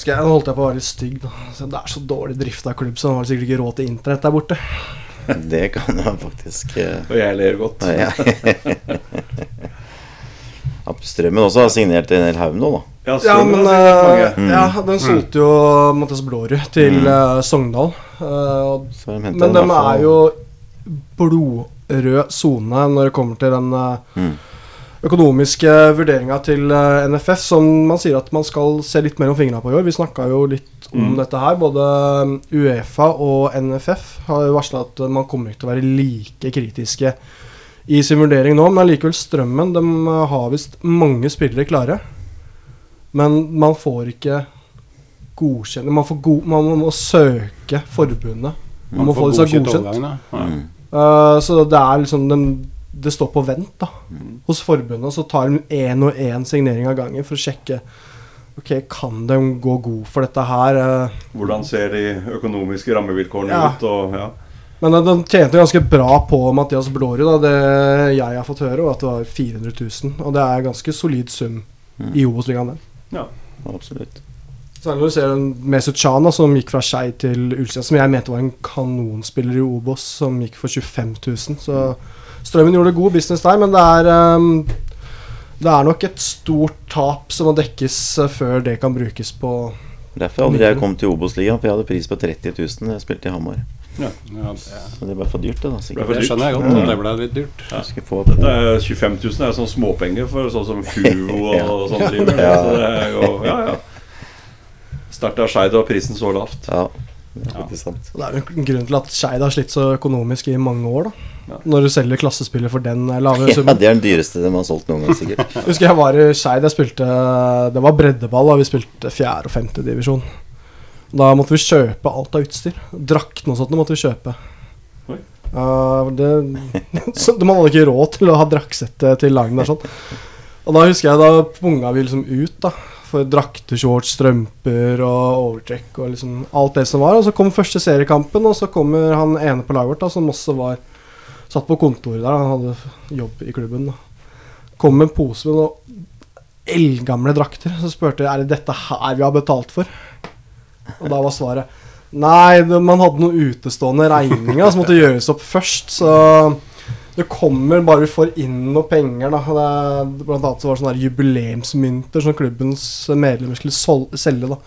Skal jeg, nå holdt jeg på å være litt stygg. Da. Det er så dårlig drift av klubb, så han har sikkert ikke råd til internett der borte. Det kan jeg faktisk eh, Og jeg ler godt. ja. Ja, Strømmen også har signert en hel haug nå, da. Ja, Ja, men uh, Ja, den solgte jo Mathias Blårud til uh, Sogndal. Og- Så har de men dem de er jo blodrød sone når det kommer til den Mm. Økonomiske vurderinga til eh, NFF, som man sier at man skal se litt mellom fingrene på i år. Vi snakka jo litt om dette her. Både um, Uefa og NFF har varsla at man kommer ikke til å være like kritiske i sin vurdering nå, men allikevel Strømmen de eh, har visst mange spillere klare. Men man får ikke godkjenne Man, får go man må søke forbundet. Man, må få det seg godkjent. Mm. Eh, så det er liksom den, Det står på vent da hos forbundet. Så tar de én og én signering av gangen for å sjekke Ok, kan de gå god for dette her. Eh, Hvordan ser de økonomiske rammevilkårene Ja. ut? Og, ja. Men eh, de tjente ganske bra på Mathias Blårud, da. Det jeg har fått høre, var at det var 400 000. Og det er ganske solid sum i Obos-ligaen. Ja. Absolutt. Særlig når du ser en Mesut Chana, som gikk fra Skei til Ulstein, som jeg mente var en kanonspiller i Obos, som gikk for 25 000. Så Strømmen gjorde god business der, men det er um, Det er nok et stort tap som må dekkes eh, før det kan brukes på Derfor aldri jeg kom til Obos-ligaen, for jeg hadde pris på 30 000 da jeg spilte i Hamar. Ja, det, Så det ble for dyrt, det, da. Sikkert. Det, det skjønner jeg godt. at Det ble litt dyrt. Jeg få Dette er 25 000 er sånn småpenger for sånn som Fuvo og, Ja. sånn driver. Ja. Så det er jo, ja, ja. Sterkt av Skeid og prisen så lavt. Ja, det sant. Det er jo en grunn til at Skeid har slitt så økonomisk i mange år. da Ja. Når du selger klassespiller for den lave summen. Ja, det er den dyreste de har solgt noen gang, sikkert. Jeg husker jeg var i Skeid. Jeg spilte Det var breddeball, og vi spilte fjerde- og femtedivisjon. Da måtte vi kjøpe alt av utstyr. Draktene og sånt måtte vi kjøpe. Uh, det, så Man hadde ikke råd til å ha draktsett til lagene der. sånn Og da husker jeg da punga vi liksom ut, da. For drakter, shorts, strømper og overtrekk og liksom alt det som var. Og så kom første seriekampen, og så kommer han ene på laget vårt, da, som også var Satt på kontoret der, han hadde jobb i klubben. da Kom med en pose med noen eldgamle drakter. Så spurte jeg er det dette her vi har betalt for. Og da var svaret Nei, man hadde noen utestående regninger som måtte gjøres opp først. Så det kommer bare vi får inn noe penger. Da. Det, er- blant annet så var det sånne jubileumsmynter som klubbens medlemmer skulle sol selge. da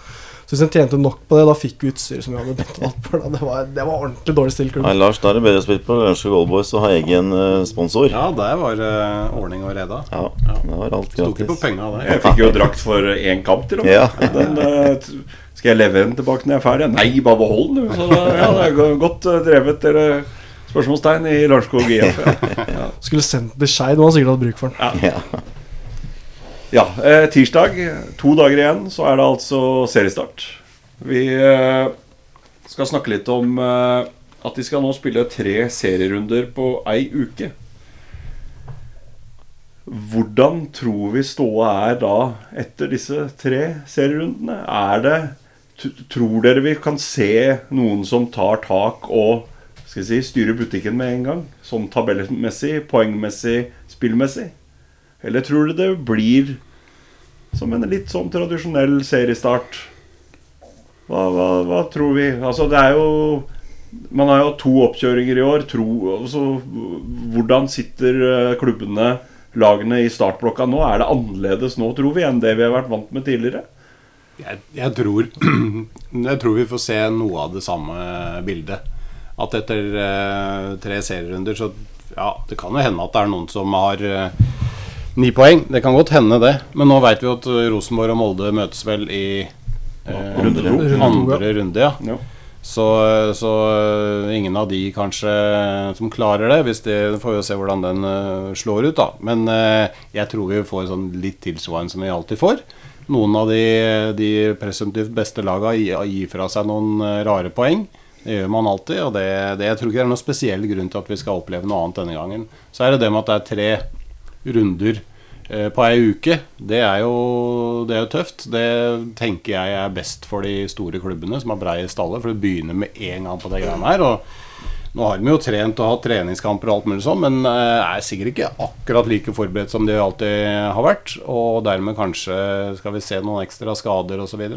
Så hvis en tjente nok på det, da fikk vi utstyret som vi hadde betalt for. Da. Det, var, det var ordentlig dårlig stilt klubb. Nei, Lars, da er det bedre å spille på Lørenskog Oldboys og ha egen uh, sponsor. Ja, der var uh, ordning og reda. Ja, det var alt Sto ikke på gratis. penga der. Jeg fikk jo drakt for én kamp til og med. Ja. Den, uh, skal jeg levere den tilbake når jeg er ferdig? Nei, bare behold den. du. Så ja, det er godt eh, drevet, dere. Spørsmålstegn i Lørenskog IF. Ja. Skulle sendt den til Skeid, nå hadde sikkert hatt bruk for den. Ja. Ja, eh, tirsdag, to dager igjen, så er det altså seriestart. Vi eh, skal snakke litt om eh, at de skal nå spille tre serierunder på ei uke. Hvordan tror vi ståa er da etter disse tre serierundene? Er det Tror dere vi kan se noen som tar tak og skal jeg si, styrer butikken med en gang? Sånn tabellmessig, poengmessig, spillmessig? Eller tror du det blir som en litt sånn tradisjonell seriestart? Hva, hva, hva tror vi? Altså, det er jo Man har jo to oppkjøringer i år. Tro, altså, hvordan sitter eh, klubbene, lagene, i startblokka nå? Er det annerledes nå, tror vi, enn det vi har vært vant med tidligere? Jeg, jeg, tror, jeg tror vi får se noe av det samme bildet. At etter eh, tre serierunder så Ja, det kan jo hende at det er noen som har eh, ni poeng. Det kan godt hende, det. Men nå veit vi at Rosenborg og Molde møtes vel i eh, Runde. Runde andre runde. Ja. Ja. Så, så ingen av de kanskje som klarer det. Hvis det får vi se hvordan den slår ut, da. Men jeg tror vi får sånn litt tilsvarende som vi alltid får. Noen av de, de presumptivt beste laga gir, fra seg noen rare poeng. Det gjør man alltid, og det, det, jeg tror ikke det er noen spesiell grunn til at vi skal oppleve noe annet denne gangen. Så er det det med at det er tre runder eh, på ei uke. Det er, jo, det er jo tøft. Det tenker jeg er best for de store klubbene som har breie staller, for det begynner med en gang på det greiene her. Og nå har de jo trent og hatt treningskamper og alt mulig sånn, men eh, er sikkert ikke akkurat like forberedt som de alltid har vært. Og dermed kanskje skal vi se noen ekstra skader osv.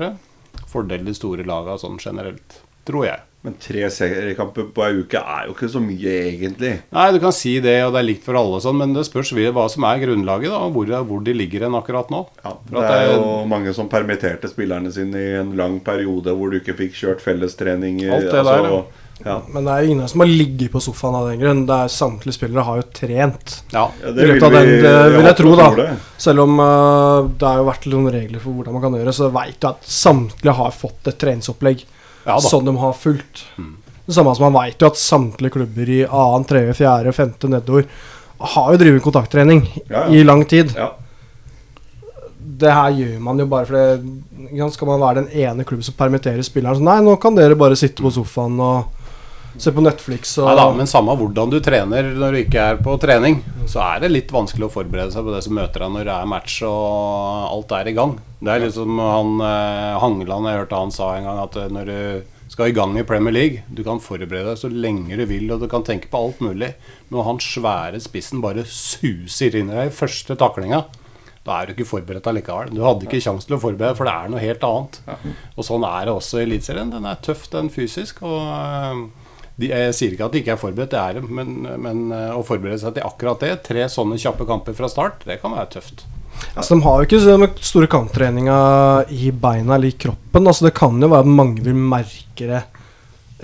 Fordel de store laga sånn generelt, tror jeg. Men tre seriekamper på ei uke er jo ikke så mye, egentlig. Nei, du kan si det, og det er likt for alle, og sånn, men det spørs vi- hva som er grunnlaget, da, og hvor, hvor de ligger hen akkurat nå. Ja, det at er jo mange som permitterte spillerne sine i en lang periode hvor du ikke fikk kjørt fellestreninger. Alt det der, ja. ja. Men det er ingen som har ligget på sofaen av den grunn. Det er Samtlige spillere har jo trent. Ja, Ja, I løpet av den, det vil jeg tro, da. det. Selv om uh, det har jo vært noen regler for hvordan man kan gjøre, så veit du at samtlige har fått et treningsopplegg Ja. Mm. som de har fulgt. Det samme som man veit jo at samtlige klubber i annen, tredje, fjerde, femte nedover har jo drevet kontakttrening Ja, i lang tid. Ja. det her gjør man jo bare fordi Skal man være den ene klubben som permitterer spilleren? Så nei, nå kan dere bare sitte på sofaen og se på Netflix og Neida, men samme hvordan du trener når du ikke er på trening, så er det litt vanskelig å forberede seg på det som møter deg når det er match og alt er i gang. Det er liksom han eh, Hangeland, jeg hørte han sa en gang at eh, når du skal i gang i Premier League, du kan forberede deg så lenge du vil, og du kan tenke på alt mulig, men når han svære spissen bare suser inn i deg i første taklinga, da er du ikke forberedt allikevel. Du hadde ikke kjangs til å forberede deg, for det er noe helt annet. Og sånn er det også i Eliteserien. Den er tøff, den fysisk. og... de, jeg sier ikke at de ikke er forberedt, det er de, men, men eh, å forberede seg til akkurat det, tre sånne kjappe kamper fra start, det kan være tøft. Altså, De har jo ikke den store kamptreninga i beina eller i kroppen. Altså, det kan jo være at mange vil merke det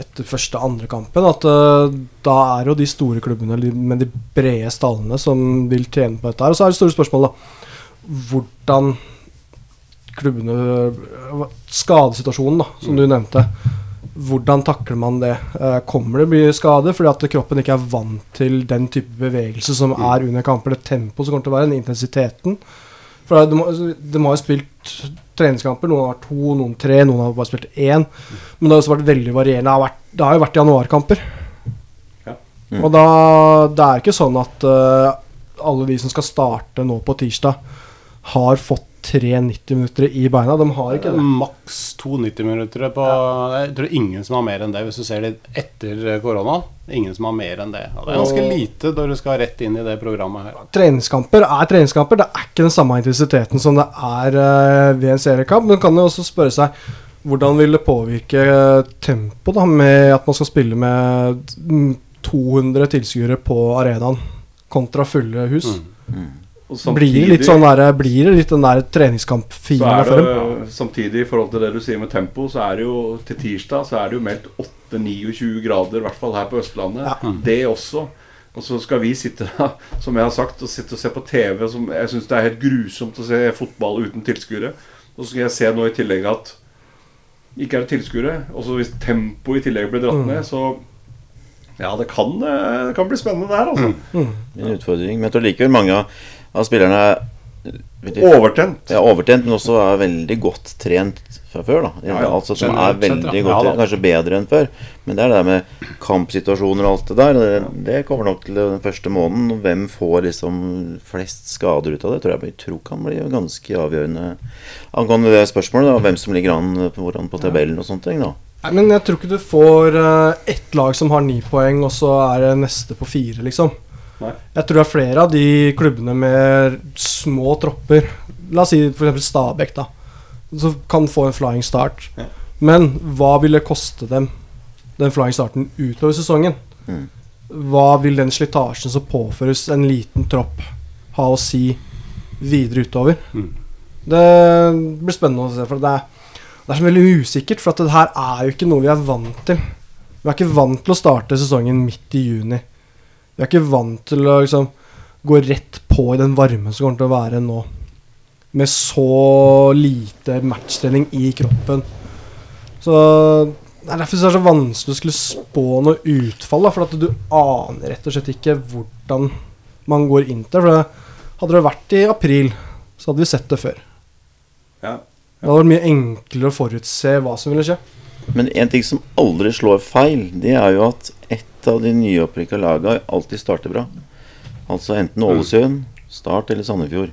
etter første andre kampen. At uh, da er jo de store klubbene med de brede stallene som vil trene på dette. her Og så er det store spørsmålet da, hvordan klubbene Skadesituasjonen, da, som du nevnte. Hvordan takler man det? Eh, Kommer det mye skade fordi at kroppen ikke er vant til den type bevegelse som er under kamper? Det tempoet som kommer til å være, den intensiteten. For de, de har jo spilt treningskamper. Noen har to, noen tre, noen har bare spilt én. Men det har også vært veldig varierende. Det har, vært, det har jo vært januarkamper. Ja. Og da Det er ikke sånn at uh, alle de som skal starte nå på tirsdag, har fått tre 90 minutter i beina. De har ikke det. Maks to 90 minutter på Jeg tror ingen som har mer enn det, hvis du ser det etter korona. Ingen som har mer enn det. Og det er ganske lite når du skal rett inn i det programmet her. Treningskamper er treningskamper. Det er ikke den samme intensiteten som det er eh, ved en seriekamp. Men kan jo også spørre seg hvordan vil det påvirke uh, tempoet med at man skal spille med mm, 200 tilskuere på arenaen kontra fulle hus? Og Blir det litt sånn der, blir det litt den der er for dem? samtidig, i forhold til det du sier med tempo, så er det jo til tirsdag så er det jo meldt 8-29 grader, i hvert fall her på Østlandet. Ja. Det også. Og så skal vi sitte som jeg har sagt, og sitte og se på TV. Som jeg syns det er helt grusomt å se fotball uten tilskuere. Og så skal jeg se nå i tillegg at ikke er det tilskuere. Og så hvis tempoet i tillegg blir dratt Mm. ned, så Ja, det kan, eh, det kan bli spennende det her, altså. En utfordring. Men jeg tror likevel mange av- av spillerne er Overtent. Ja, overtent, men også er veldig godt trent fra før. da Ja, ja. Altså som er veldig godt trent. Kanskje bedre enn før. Men det er det der med kampsituasjoner og alt det der. Det, det kommer nok til den første måneden. Hvem får liksom flest skader ut av det, tror jeg, jeg tror kan bli ganske avgjørende. Angående det spørsmålet, da, hvem som ligger an hvordan på tabellen og sånne ting. da Nei, men jeg tror ikke du får uh, ett lag som har ni poeng, og så er det neste på fire, liksom. Nei. Jeg tror det er flere av de klubbene med små tropper La oss si f.eks. Stabæk, da. Som kan få en flying start. Ja. Men hva vil det koste dem, den flying starten, utover sesongen? Mm. Hva vil den slitasjen som påføres en liten tropp, ha å si videre utover? Mm. Det blir spennende å se. For det er, det er så veldig usikkert. For at det her er jo ikke noe vi er vant til. Vi er ikke vant til å starte sesongen midt i juni. Vi er ikke vant til å liksom gå rett på i den varmen som kommer til å være nå. Med så lite matchtrening i kroppen. Så det er derfor det er så vanskelig å skulle spå noe utfall. Da, for at du aner rett og slett ikke hvordan man går inn til. For det, hadde det vært i april, så hadde vi sett det før. Ja. Det hadde vært mye enklere å forutse hva som ville skje. Men en ting som aldri slår feil, det er jo at ett av de nyopprykka laga alltid starter bra. Altså enten Ålesund, Start eller Sandefjord.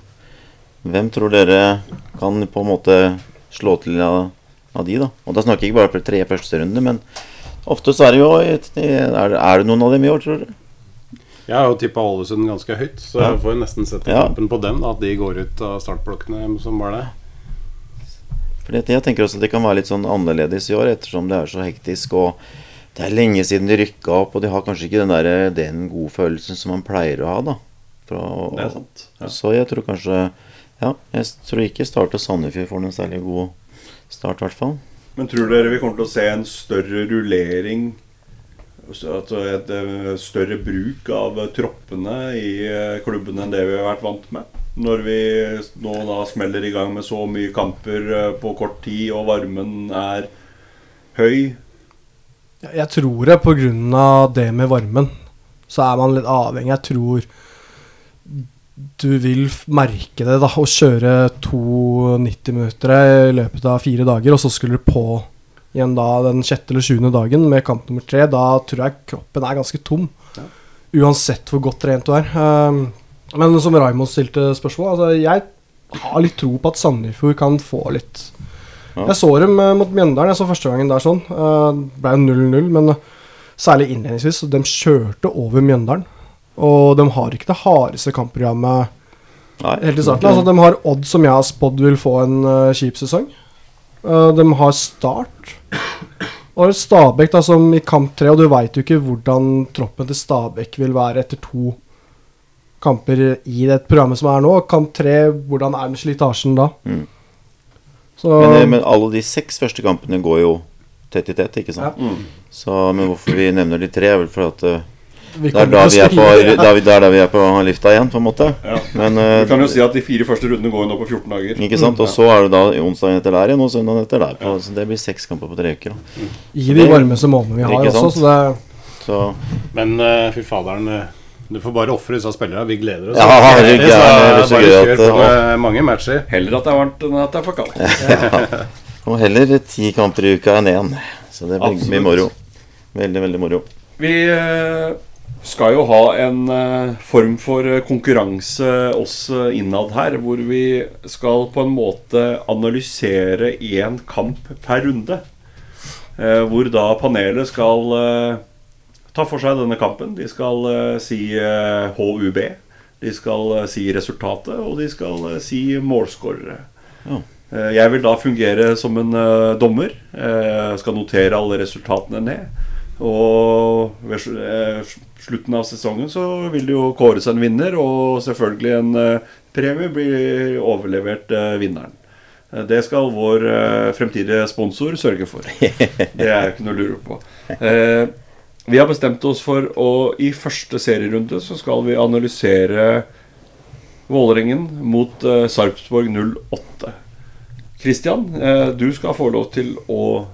Hvem tror dere kan på en måte slå til av, av de, da? Og da snakker jeg ikke bare for tre første runde, men ofte så er det jo er, er det noen av dem i år, tror dere? Jeg har jo tippa Ålesund ganske høyt, så jeg får nesten sette Ja. på dem. Da, at de går ut av startblokkene som var det. For det- jeg tenker også at det kan være litt sånn annerledes i år, ettersom det er så hektisk. og det er lenge siden de rykka opp, og de har kanskje ikke den, der, den gode følelsen som man pleier å ha. da Fra, Det er sant. Ja. Så jeg tror kanskje Ja, jeg tror ikke Start og Sandefjord får noen særlig god start, i hvert fall. Men tror dere vi kommer til å se en større rullering at et eh, større bruk av troppene i eh, klubben enn det vi har vært vant med? Når vi nå da smeller i gang med så mye kamper eh, på kort tid, og varmen er høy. Jeg- tror det pga. det med varmen. Så er man litt avhengig. Jeg tror du vil merke det, da. Å kjøre to 90 minutter i løpet av fire dager, og så skulle du på igjen da den sjette eller sjuende dagen med kamp nummer tre. Da tror jeg kroppen er ganske tom. Uansett hvor godt trent du er. Um, men som Raymond stilte spørsmål, altså jeg har litt tro på at Sandefjord kan få litt Ja. Jeg så dem eh, mot Mjøndalen, jeg så første gangen der sånn. Det ble jo 0-0, men eh, særlig innledningsvis. De kjørte over Mjøndalen. Og de har ikke det hardeste kampprogrammet helt i starten. Altså, de har Odd, som jeg har spådd vil få en uh, kjip sesong. Uh, de har Start. Og Stabæk, da, som i kamp tre, og du veit jo ikke hvordan troppen til Stabæk vil være etter to kamper i det programmet som er nå. Kamp tre, hvordan er den slitasjen da? Mm. Så Men, eh, men alle de seks første kampene går jo tett i tett, ikke sant? Så, men hvorfor vi nevner de tre, er vel for at eh, det er da vi er på, da vi, er da vi er på lifta igjen, på en måte. Ja. Men Vi eh, kan jo si at de fire første rundene går jo nå på 14 dager. Ikke sant? Og så er det da onsdagen etter der igjen, og søndagen etter der. På, så det blir seks kamper på tre uker. Da. I de varmeste månedene vi har også, så det Så Men uh, fy faderen, du får bare ofre disse spillerne. Vi gleder oss. Ja, herregud, det er så bare gøy kjør at, på med mange matcher. Heller at det er varmt enn at det er for kaldt. Og heller ti kamper i uka enn én. Så det blir mye moro. Veldig, veldig moro. Vi eh, skal jo ha en eh, form for eh, konkurranse oss innad her, hvor vi skal på en måte analysere én kamp per runde. Eh, hvor da panelet skal ta for seg denne kampen. De skal eh, si eh, HUB. De skal eh, si resultatet, og de skal eh, si målskårere. Ja. Eh, Jeg vil da fungere som en eh, dommer. Eh, skal notere alle resultatene ned. Og ved eh, slutten av sesongen så vil det jo kåres en vinner, og selvfølgelig en eh, premie blir overlevert eh, vinneren. Eh, Det skal vår eh, fremtidige sponsor sørge for. Det er ikke noe å lure på. Vi har bestemt oss for å i første serierunde så skal vi analysere Vålerengen mot uh, Sarpsborg 08. Kristian, eh, du skal få lov til å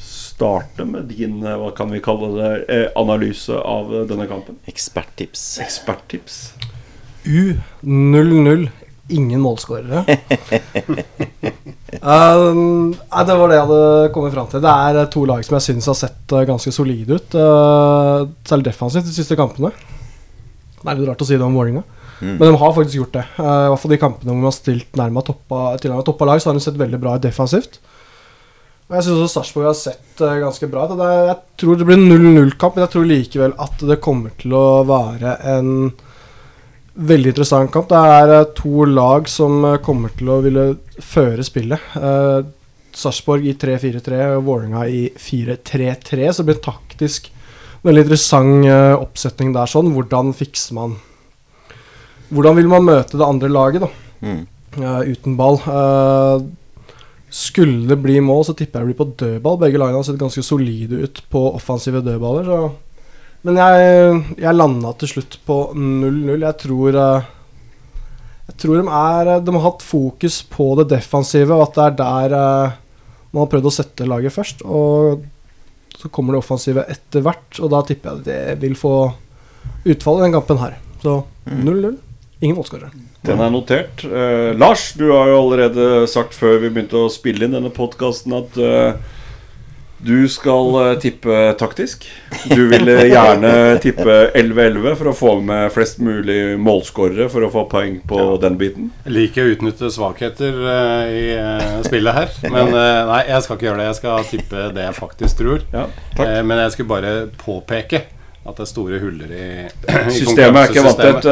starte med din eh, hva kan vi kalle det, eh, analyse av denne kampen. Eksperttips. Eksperttips. U00. Ingen målskårere. Um, nei, det var det jeg hadde kommet fram til. Det er eh, to lag som jeg syns har sett eh, ganske solide ut. uh, særlig defensivt de siste kampene. Det er litt rart å si det om Vålerenga, Mm. men de har faktisk gjort det. Uh, I hvert fall de kampene hvor de har stilt nærme toppa, toppa lag, så har de sett veldig bra ut defensivt. Og jeg syns også Sarpsborg har sett uh, ganske bra ut. Det jeg tror det blir en 0-0-kamp, men jeg tror likevel at det kommer til å være en veldig interessant kamp. Det er eh, to lag som eh, kommer til å ville føre spillet. Eh, Sarpsborg i 3-4-3 og Vålerenga i 4-3-3. Så det blir taktisk veldig interessant eh, oppsetning der. sånn. Hvordan fikser man Hvordan vil man møte det andre laget, da? Mm. eh, uten ball. Eh, skulle det bli mål, så tipper jeg det blir på dødball. Begge lagene har sett ganske solide ut på offensive dødballer. Så. Men jeg, jeg landa til slutt på 0-0. Jeg tror eh, Jeg tror de er De har hatt fokus på det defensive, og at det er der eh, man har prøvd å sette laget først. Og så kommer det offensive etter hvert, og da tipper jeg det vil få utfall i den kampen her. Så 0-0. Ingen målskårere. Den er notert. Eh, Lars, du har jo allerede sagt før vi begynte å spille inn denne podkasten at eh, du skal eh, tippe taktisk. Du ville gjerne tippe 11-11 for å få med flest mulig målskårere for å få poeng på den biten. Jeg liker å utnytte svakheter eh, i eh, spillet her. Men nei, jeg skal ikke gjøre det. Jeg skal tippe det jeg faktisk tror. Ja, men jeg skulle bare påpeke at det er store huller i, i Systemet er ikke vant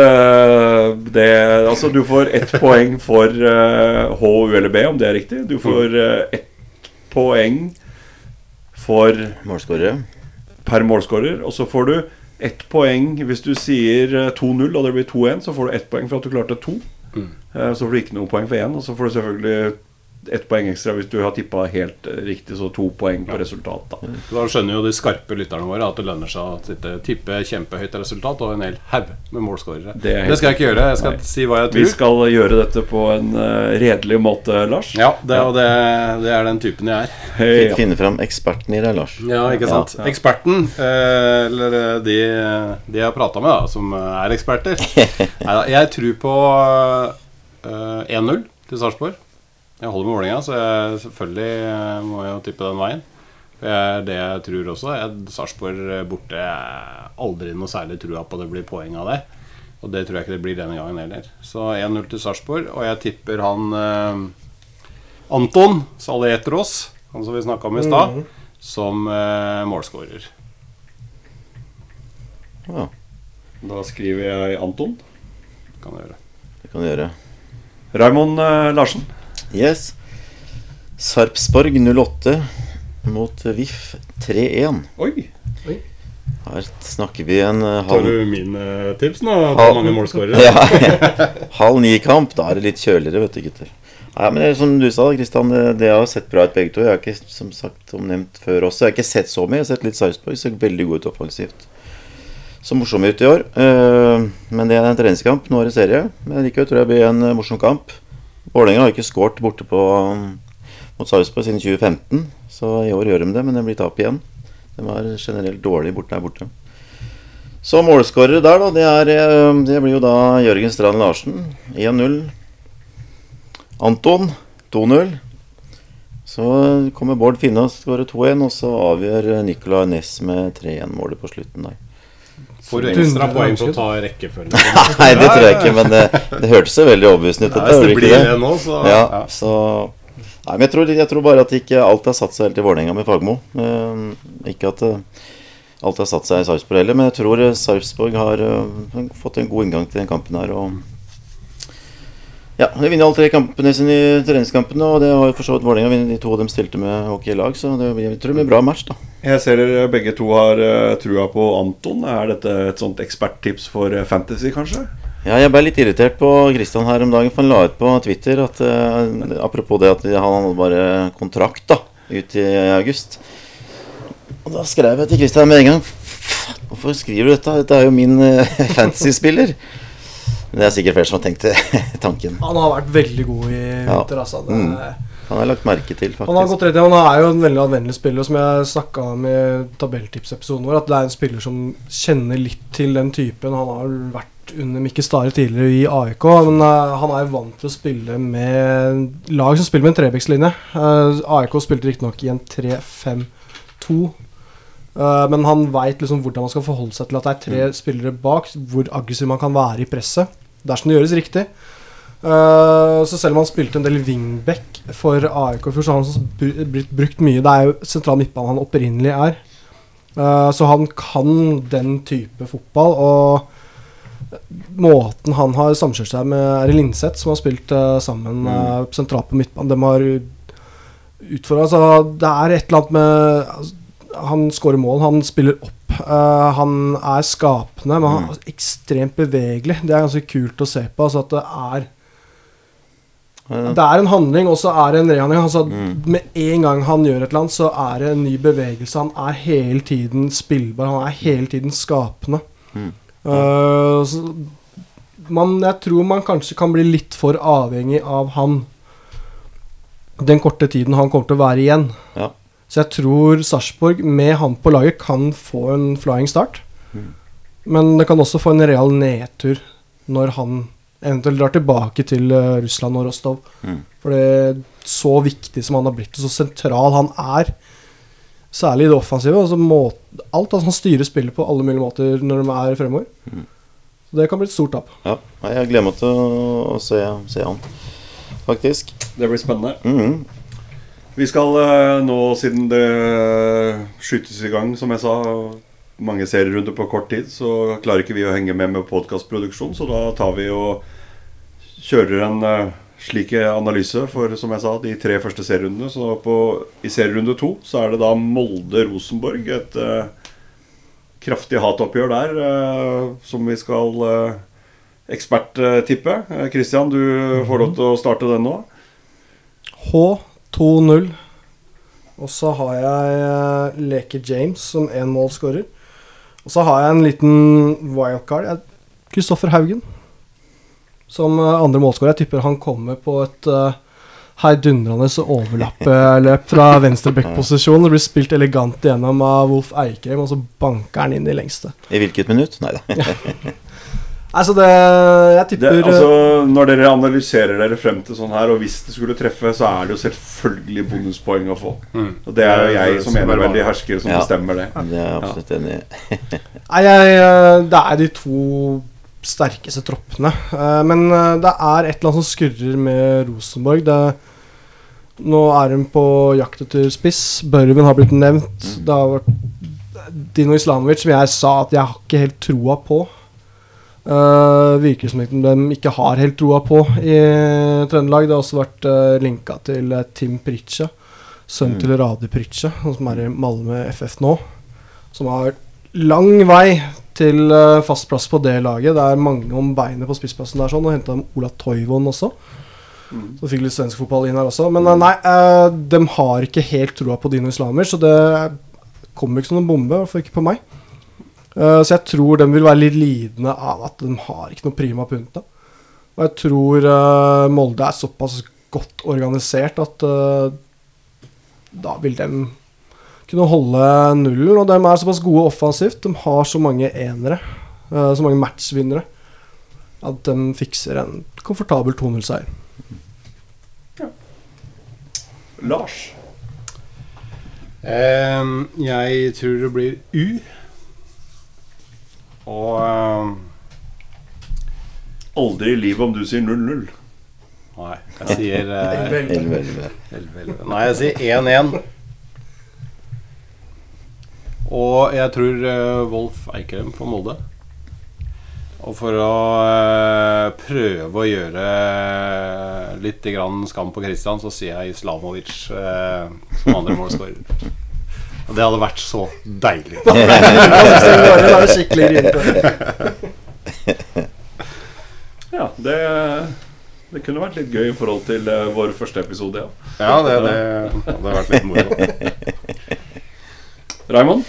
det, altså, du får ett poeng for H, U eller B, om det er riktig. Du får eh, ett poeng for Målskårer. per målskårer. Og så får du ett poeng hvis du sier eh, 2-0 og det blir 2-1. Så får du ett poeng for at du klarte to. Mm. Eh, Så får du ikke noe poeng for én. Og så får du selvfølgelig ett poeng ekstra hvis du har tippa helt eh, riktig, så to poeng på resultat. da Da skjønner jo de skarpe lytterne våre at det lønner seg å sitte, tippe kjempehøyt resultat og en hel haug med målskårere. Det Det, skal jeg ikke gjøre. Jeg skal Nei. si hva jeg tror. Vi skal gjøre dette på en eh, redelig måte, Lars. Ja, det, og det, det er den typen jeg er. Hei, ja. Finne fram eksperten i deg, Lars. Ja, ikke sant? Eksperten, eh, eller de, de jeg har prata med, da, som er eksperter Neida, Jeg tror på eh, 1-0 til Sarpsborg. Jeg holder med Vålerenga, så jeg selvfølgelig eh, må jeg jo tippe den veien. Det er det jeg tror også. Sarpsborg eh, borte er aldri noe særlig trua på det blir poeng av det. Og det tror jeg ikke det blir denne gangen heller. Så 1-0 til Sarpsborg, og jeg tipper han eh, Anton Salietros, han som vi snakka om i stad, som eh, målskårer. Ja, Da skriver jeg Anton. Kan du gjøre. det kan du gjøre. Raymond eh, Larsen. Yes. Sarpsborg 08 mot VIF 3-1. Oi. Her snakker vi en halv Tar halv du mine tips nå? Ja. Hvor mange målskårere? ja, halv ni-kamp. Da er det litt kjøligere, vet du, gutter. Nei, men det er som du sa, Kristian, det, det har sett bra ut begge to. Jeg har ikke som sagt omnevnt før også, jeg har ikke sett så mye. Jeg har sett litt Sarpsborg. Ser veldig god ut offensivt. Så morsomme ut i år. Uh, men det er en treningskamp. Nå er det serie. Men likevel tror jeg det blir en eh, morsom kamp. Vålerenga har ikke skåret borte på um, mot Sarpsborg siden 2015, så i år gjør de det, men det blir tap igjen. De var generelt dårlig borte der borte. Så målskårere der, da. Det, er, eh, det blir jo da Jørgen Strand Larsen. 1-0. Anton 2-0. Så kommer Bård Finne og skårer 2-1, og så avgjør Nicolay Næss med 3-1-målet på slutten der. Får du ekstra poeng på å ta rekkefølgen? Nei, det tror jeg ikke, men det, det hørtes jo veldig overbevisende ut. Nei, det blir det nå, så Ja, ja. så Nei, men jeg tror, jeg tror bare at ikke alt har satt seg helt i Vålerenga med Fagmo. Eh, ikke at eh, alt har satt seg i Sarpsborg heller, men jeg tror eh, Sarpsborg har eh, fått en god inngang til den kampen her. Og ja, de vinner alle tre kampene sine i treningskampene, og det har jo for så vidt Vålerenga de to av dem stilte med hockeylag, så det blir, jeg tror det blir bra match, da. Jeg ser dere begge to har eh, trua på Anton. Er dette et sånt eksperttips for eh, fantasy, kanskje? Ja, jeg ble litt irritert på Kristian her om dagen, for han la ut på Twitter at uh, apropos det at han hadde bare kontrakt da, ut i august. Og da skrev jeg til Kristian med en gang Hvorfor skriver du dette? Dette er jo min uh, fantasy-spiller. Men det er sikkert flere som har tenkt tanken. Han har vært veldig god i Ja. altså. Mm. Han har lagt merke til, Han har gått rett han er jo en veldig anvendelig spiller, som jeg snakka om i tabelltipsepisoden vår, at det er en spiller som kjenner litt til den typen. Han har vært under Mikke Stare tidligere i AIK, men uh, han er jo vant til å spille med lag som spiller med en trebekslinje. Uh, AIK spilte riktignok i en 3-5-2. Uh, men han veit liksom hvordan man skal forholde seg til at det er tre spillere bak, hvor aggressiv man kan være i presset. Dersom det gjøres riktig. Eh, så selv om han spilte en del wingback for AIK i fjor, så har han blitt brukt mye. Det er jo sentral midtbane han opprinnelig er. Eh, så han kan den type fotball. Og måten han har samkjørt seg med Er det Linseth som har spilt eh, sammen uh, sentralt på midtbanen? De har utfordra altså, Det er et eller annet med altså, Han skårer mål, han spiller opp. Eh, han er skapende, men han er ekstremt bevegelig. Det er ganske kult å se på. Altså at det er det er en handling, og så er det en rehandling. Altså, Med en gang han gjør et eller annet, så er det en ny bevegelse. Han er hele tiden spillbar. Han er hele tiden skapende. Eh, så man, jeg tror man kanskje kan bli litt for avhengig av han den korte tiden han kommer til å være igjen. Ja. Så jeg tror Sarpsborg med han på laget kan få en flying start. Men det kan også få en real nedtur når han eventuelt drar tilbake til eh, Russland og Rostov. Mm. For det er så viktig som han har blitt, og så sentral han er, særlig i det offensive. Altså må, alt altså Han styrer spillet på alle mulige måter når de er fremover. Så det kan bli et stort tap. Ja, jeg gleder meg til å, se, se han, faktisk. Det blir spennende. Mhm. Vi skal eh, nå, siden det skytes i gang, som jeg sa, mange serierunder på kort tid, så klarer ikke vi å henge med med podkastproduksjon, så da tar vi og kjører en eh, slik analyse for, som jeg sa, de tre første serierundene. Så på, i serierunde to så er det da Molde-Rosenborg, et uh, kraftig hatoppgjør der, uh, som vi skal uh, eksperttippe. Kristian, du får lov til å starte den nå. H2-0. Og så har jeg eh, Leke James som én målskårer. Og så har jeg en liten wildcard. Kristoffer Haugen som eh, andre målskårer. Jeg tipper han kommer på et uh, heidundrende overlappeløp fra venstre back-posisjon. Det blir spilt elegant igjennom av Wolf Eikrem, og så banker han inn i lengste. I hvilket minutt? Nei da. Altså, det Jeg tipper det, altså, når dere analyserer dere frem til sånn her, og hvis det skulle treffe, så er det jo selvfølgelig bonuspoeng å få. Og det er jo jeg som Det veldig hersker som Ja. bestemmer det. Det er jeg absolutt enig i. Nei, jeg, eh, det er de to sterkeste troppene. Eh, Men eh, det er et eller annet som skurrer med Rosenborg. Det, nå er hun på jakt etter spiss. Børven har blitt nevnt. Det har vært Dino Islamovic, som jeg sa at jeg har ikke helt troa på. Uh, virker som de ikke har helt troa på i Trøndelag. Det har også vært uh, linka til eh, Tim Pritcha, sønnen til Radi Pritcha, som er i Malmö FF nå. Som har lang vei til uh, fast plass på det laget. Det er mange om beinet på spissplassen der sånn, og henta Ola Toivon også. Så fikk litt svensk fotball inn her også. Men uh, nei, eh, de har ikke helt troa på Dino Islamer, så det kommer ikke som noen bombe, i hvert fall ikke på meg. Eh, så jeg tror de vil være litt lidende av at de har ikke noe prima punta. Og jeg tror uh, Molde er såpass godt organisert at uh, da vil de kunne holde nullen. Og de er såpass gode offensivt. De har så mange enere, så mange matchvinnere, at de fikser en komfortabel 2-0-seier. Lars. Ehm, jeg tror det blir U. Og ehm, Aldri i livet om du sier 0-0. Nei, jeg sier eh, 11-11. 11-11. Nei, jeg sier 1-1. Og jeg tror uh, Wolf Eikrem får Molde. Og for å uh, prøve å gjøre litt grann skam på Christian, så sier jeg Islamovic eh, som andre målskårer. Og det hadde vært så deilig. Ja, det, det kunne vært litt gøy i forhold til eh, vår første episode, ja. Ja, det, det hadde vært litt moro. Raymond?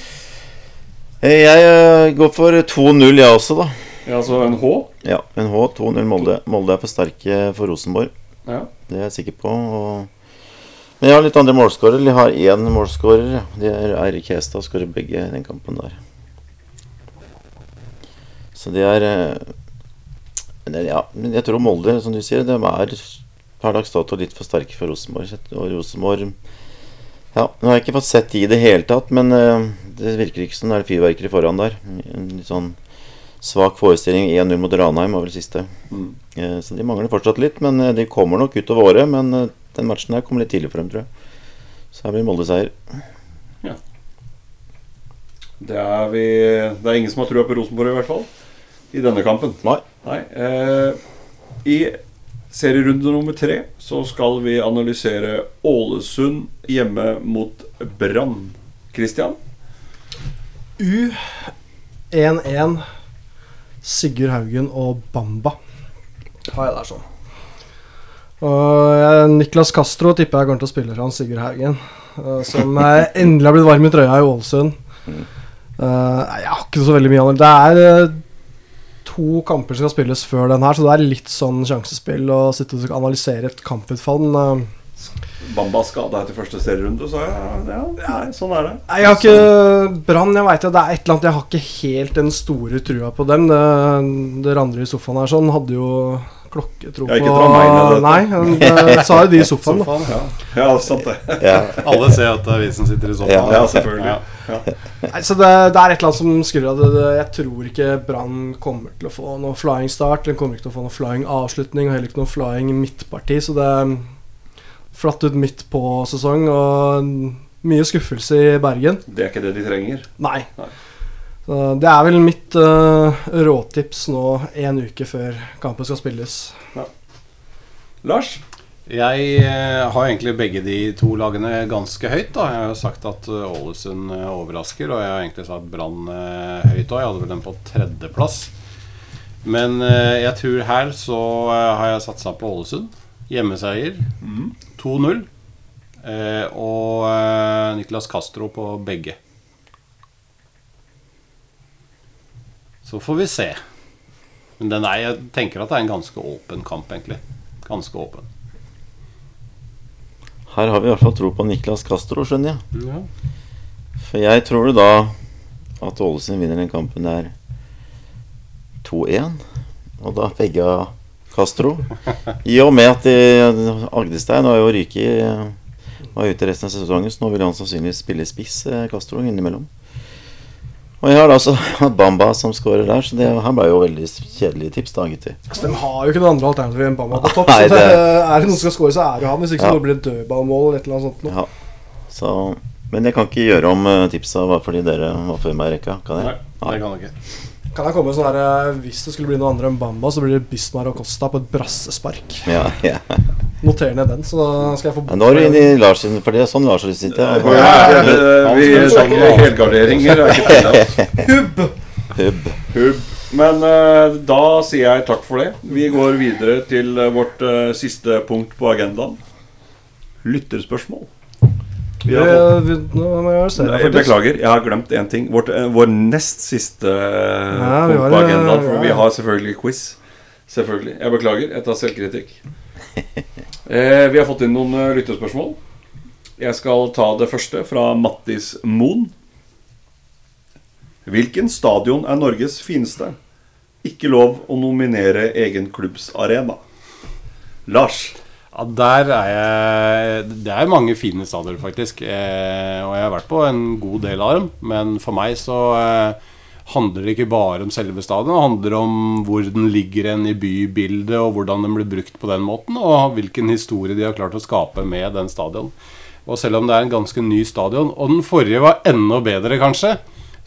Eh, Jeg eh, går for 2-0, jeg også, da. Ja, altså en H. Ja, en H. 2-0 Molde. Molde er for sterke for Rosenborg. Ja. Det er jeg sikker på. Og... Men jeg har litt andre målskårere. Jeg har én målskårer. Det er Eirik Hestad. Skårer begge i den kampen der. Så det er eh, men Ja, jeg tror Molde, som du sier, de er per dags dato litt for sterke for Rosenborg. Og Rosenborg Ja, nå har jeg ikke fått sett de i det hele tatt, men eh, det virker ikke som det er fyrverkeri foran der. En litt sånn svak forestilling 1-0 mot Ranheim var vel siste. Mm. Så de mangler fortsatt litt, men eh, de kommer nok utover året. Men eh, den matchen der kom litt tidlig for dem, tror jeg. Så her blir Molde-seier. Det er, vi, det er ingen som har trua på Rosenborg, i hvert fall. I denne kampen. Nei. Nei. Eh, I serierunde nummer tre så skal vi analysere Ålesund hjemme mot Brann. Christian? U 1-1 Sigurd Haugen og Bamba har jeg der sånn. Og Niklas Castro tipper jeg kommer til å spille for han Sigurd Haugen. eh, som eh, endelig har blitt varm i trøya i Ålesund. Eh, jeg har ikke så veldig mye annet. Det er eh, to kamper som skal spilles før den her, så det er litt sånn sjansespill å sitte og analysere et kamputfall. Men eh, Bamba skada etter første serierunde, så ja, ja, nei, sånn er det. Jeg har ikke Brann, jeg veit det er et eller annet Jeg har ikke helt den store trua på dem. Det, det andre i sofaen her sånn hadde jo klokketro på. Nei, men det sa jo de i sofaen, da. Sofaen. Ja, sant det. Ja. Alle ser at det vi som sitter i sofaen. Ja, Ja, selvfølgelig. Ja. Nei, så det, det er et eller annet som skurrer. av det- Jeg tror ikke Brann kommer til å få noe flying start. Den kommer ikke til å få noe flying avslutning, og heller ikke noe flying midtparti. Så det flatt ut midt på sesong, og mye skuffelse i Bergen. Det er ikke det de trenger. Nei. Nei. Så det er vel mitt uh, råtips nå en uke før kampen skal spilles. Lars? Jeg uh, har egentlig begge de to lagene ganske høyt. da Jeg har jo sagt at eh, Ålesund uh, overrasker, og jeg har egentlig sagt Brann høyt òg. Jeg hadde vel den på tredjeplass. Men jeg tror her så har jeg satsa på Ålesund. Hjemmeseier. 2-0. Eh, og Niklas Nicolas Castro på begge. Så får vi se. Men den er, jeg tenker at det er en ganske åpen kamp, egentlig. Ganske åpen. Her har vi i hvert fall tro på Niklas Castro, skjønner jeg. Ja. For jeg tror da at Ålesund vinner den kampen der 2-1. Og da begge Castro. I og med at de- Agdestein har jo ryket Var ute resten av sesongen, så nå vil han sannsynligvis spille spiss, eh, Castro, innimellom. Og jeg har da også Bamba som scorer der, så det her ble jo veldig kjedelige tips, da, gutter. Så de har jo ikke noe andre alternativ enn Bamba på topp. Nei, så det, det- er det noen som skal score, så er det han. Hvis ikke så blir det dødballmål eller et eller annet sånt. Noe. Ja. Så, men jeg kan ikke gjøre om eh, tipsa bare fordi dere var før meg i rekka. Kan jeg? Nei, det kan du ikke. Kan jeg komme sånn her eh, Hvis det skulle bli noe andre enn Bamba, så blir det Bismar og Costa på et brassespark. Ja, ja. Noter ned den, så da skal jeg få Ja, Nå er du inne i Lars sin, for det er sånn Lars sitter. Ja, ja, ja, vi snakker helgarderinger. er. Hubb! Hubb. Hubb. Men uh, da sier jeg takk for det. Vi går videre til eh, vårt uh, siste punkt på agendaen. Lytterspørsmål. Vi har fått, Eh, Nei, beklager, jeg har glemt én ting. Vårt, eh, vår nest siste eh, Ja, punkt på agendaen. For vi har selvfølgelig quiz. Selvfølgelig. Jeg beklager. Jeg tar selvkritikk. Eh, vi har fått inn noen lyttespørsmål. Jeg skal ta det første fra Mattis Moen. Hvilken stadion er Norges fineste? Ikke lov å nominere egen klubbs arena. Lars. Ja, der er jeg Det er mange fine stadioner, faktisk. Eh, og jeg har vært på en god del av dem. Men for meg så eh, handler det ikke bare om selve stadion. Det handler om hvor den ligger hen i bybildet, og hvordan den blir brukt på den måten. Og hvilken historie de har klart å skape med den stadion. Og selv om det er en ganske ny stadion, og den forrige var enda bedre, kanskje,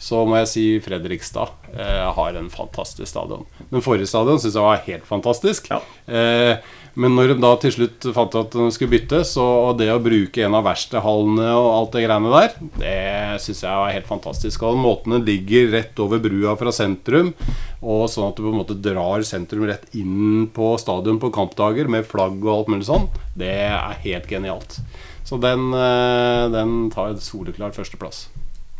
så må jeg si Fredrikstad eh, har en fantastisk stadion. Den forrige stadion syns jeg var helt fantastisk. Ja. Eh, men når de da til slutt fant ut at de skulle bytte, så det å bruke en av verkstedhallene og alt det greiene der, det syns jeg var helt fantastisk. Og måten den ligger rett over brua fra sentrum, og sånn at du på en måte drar sentrum rett inn på stadion på kampdager med flagg og alt mulig sånn, det er helt genialt. Så den, eh, den tar en soleklart førsteplass.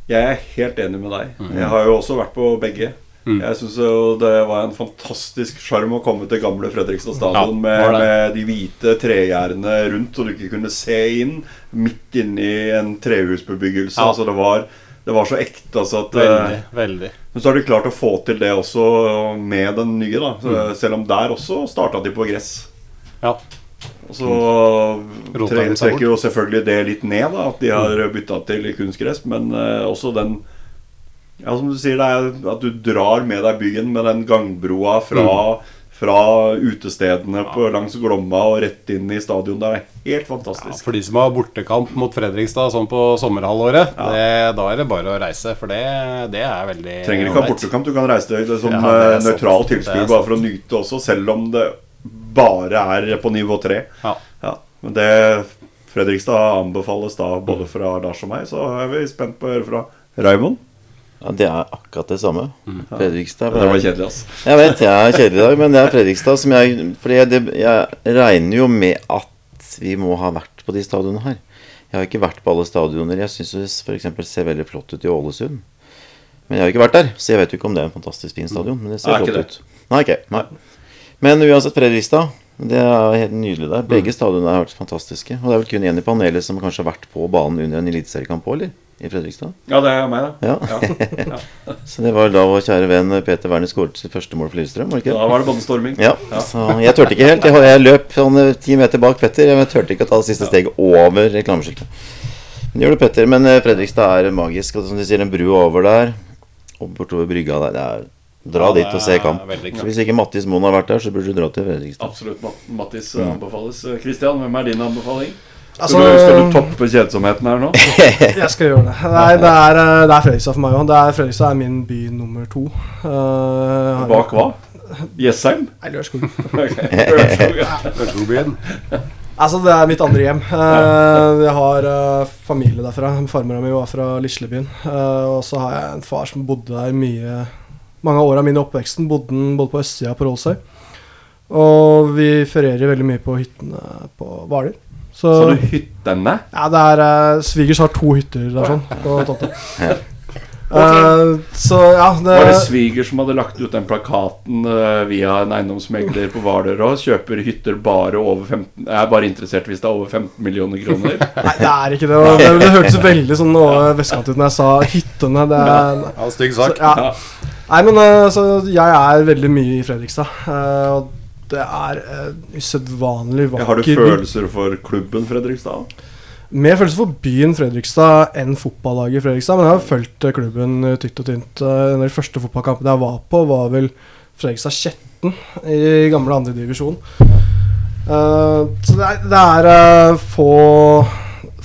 Jeg er helt enig med deg. Mhm. Jeg har jo også vært på begge. Mm. Jeg syns det var en fantastisk sjarm å komme til gamle Fredrikstad stadion Ja, med, med de hvite tregjerdene rundt, og du ikke kunne se inn midt inni en trehusbebyggelse. Ja. Altså det var, det var så ekte. Altså at, Veldig. eh, veldig. men så har de klart å få til det også med den nye. da så, Mm. Selv om der også starta de på gress. Ja. Og så seg trekker jo selvfølgelig det litt ned, da at de har bytta til kunstgress. Men uh, også den Ja, som du sier, det er at du drar med deg byen med den gangbroa fra, fra utestedene på, langs Glomma og rett inn i stadion. Det er helt fantastisk. Ja, for de som har bortekamp mot Fredrikstad sånn på sommerhalvåret, det, da er det bare å reise. For det, det er veldig Trenger ikke ha bortekamp, du kan reise det som Ja, det eh, nøytral Det er tilskuer bare for å nyte også, selv om det bare er på nivå tre. Ja. Ja, men det Fredrikstad anbefales da både fra Lars og meg, så er vi spent på å høre fra Raymond. Ja, det er akkurat det samme. Fredrikstad. Det var kjedelig, ass. Jeg vet jeg er kjedelig i dag, men det er Fredrikstad som jeg For jeg, jeg regner jo med at vi må ha vært på de stadionene her. Jeg har ikke vært på alle stadioner. Jeg syns det f.eks. ser veldig flott ut i Ålesund. Men jeg har ikke vært der, så jeg vet jo ikke om det er en fantastisk fin stadion. Men det ser Er flott ut. Nei, ok, nei. Men uansett, Fredrikstad. Det er helt nydelig der. Begge stadionene har vært fantastiske. Og det er vel kun én i panelet som kanskje har vært på banen under en eliteseriekamp òg, eller? I Fredrikstad. Ja, det er meg, da. Ja. Så det var da vår kjære venn Peter Werner skåret sitt første mål for Lillestrøm, var det ikke? Da var det båndstorming. Ja, så jeg turte ikke helt. Jeg, jeg løp sånn eh, ti meter bak Petter. Jeg turte ikke å ta det siste steget over reklameskiltet. Men det gjorde Petter. Men eh, Fredrikstad er magisk. Og som de sier, en bru over der, og bortover brygga der. Det er Dra Ja, dit og se kamp. Så hvis ikke Mattis Moen har vært der, så burde du dra til Fredrikstad. Absolutt. Mattis eh, anbefales. Kristian, hvem er din anbefaling? Skal, Altså, du, skal du toppe kjedsomheten her nå? Jeg skal gjøre det. Nei, det er, eh, det er Fredrikstad for meg òg. Fredrikstad er min by nummer to. Uh, Bak hva? Jessheim? Nei, Lørenskog. Ørskogbreen. Altså, det er mitt andre hjem. Uh, jeg har uh, familie derfra. Farmora mi var fra Lislebyen. Eh, og så har jeg en far som bodde der mye Mange av åra mine i oppveksten bodde både på østsida på Rollsøy. Og vi ferierer veldig mye på hyttene på Hvaler. Så, så du hyttene? Ja, det er uh, Svigers har to hytter der sånn på Totte. Okay. Uh, så ja, det, Var det sviger som hadde lagt ut den plakaten uh, via en eiendomsmegler på Hvaler og kjøper hytter bare over 15 Jeg er bare interessert hvis det er over 15 millioner kroner. Nei, det er ikke det. Det, det hørtes veldig sånn noe vestkant ut når jeg sa hyttene. Det er, Ja, stygg så, sak. ja. Nei, men uh, så jeg er veldig mye i Fredrikstad. eh, og det er uh, usedvanlig vakker Har du følelser for klubben Fredrikstad? Mer følelser for byen Fredrikstad enn fotballaget Fredrikstad. Men jeg har fulgt eh, klubben tytt tykt og tynt. Den En av de første fotballkampene jeg var på, var vel Fredrikstad Skjetten i gamle andredivisjon. Uh, så det er, det er uh, få,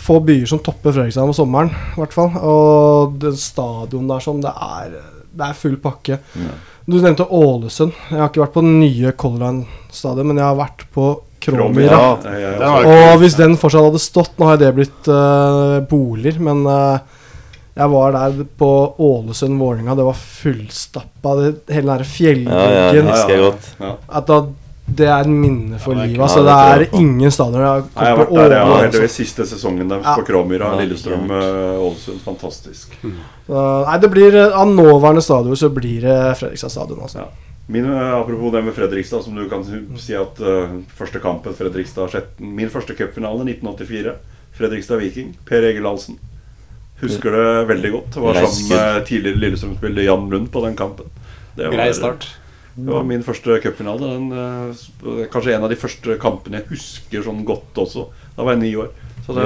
få byer som topper Fredrikstad om sommeren, i hvert fall. Og den stadion der sånn, det er, det er full pakke. Du nevnte Ålesund. Jeg har ikke vært på den nye Color Line stadion, men jeg har vært på Kromira. Ja, ja, ja, Og hvis den fortsatt hadde stått Nå har det blitt uh, boliger, men uh, jeg var der på Ålesund-Vålerenga. Det var fullstappa. Det, hele den derre fjellveggen. At da, det er et minne for Ja, livet. Altså, det er ingen stadioner jeg har jeg har vært der, jeg var altså. heldigvis siste sesongen der på Kråmyra. Lillestrøm, eh, Ålesund. Fantastisk. Så, nei, det blir eh, Av nåværende stadion så blir det Fredrikstad stadion. Altså. Ja. Min, eh, apropos det med Fredrikstad, som du kan si- si at uh, første kampen Fredrikstad Min første cupfinale 1984. Fredrikstad-Viking. Per Egil Halsen. Husker det veldig godt. Det var sammen med tidligere Lillestrøm-spiller Jan Lund på den kampen. Grei start. Det var min første cupfinale. Den, eh, Kanskje en av de første kampene jeg husker sånn godt også. Da var jeg ni år. Så det,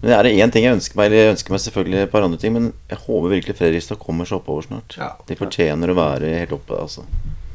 Men er det én ting jeg ønsker meg. Eller jeg ønsker meg selvfølgelig et par andre ting, men jeg håper virkelig Fredrikstad kommer seg oppover snart. Ja. De fortjener å være helt oppe, altså.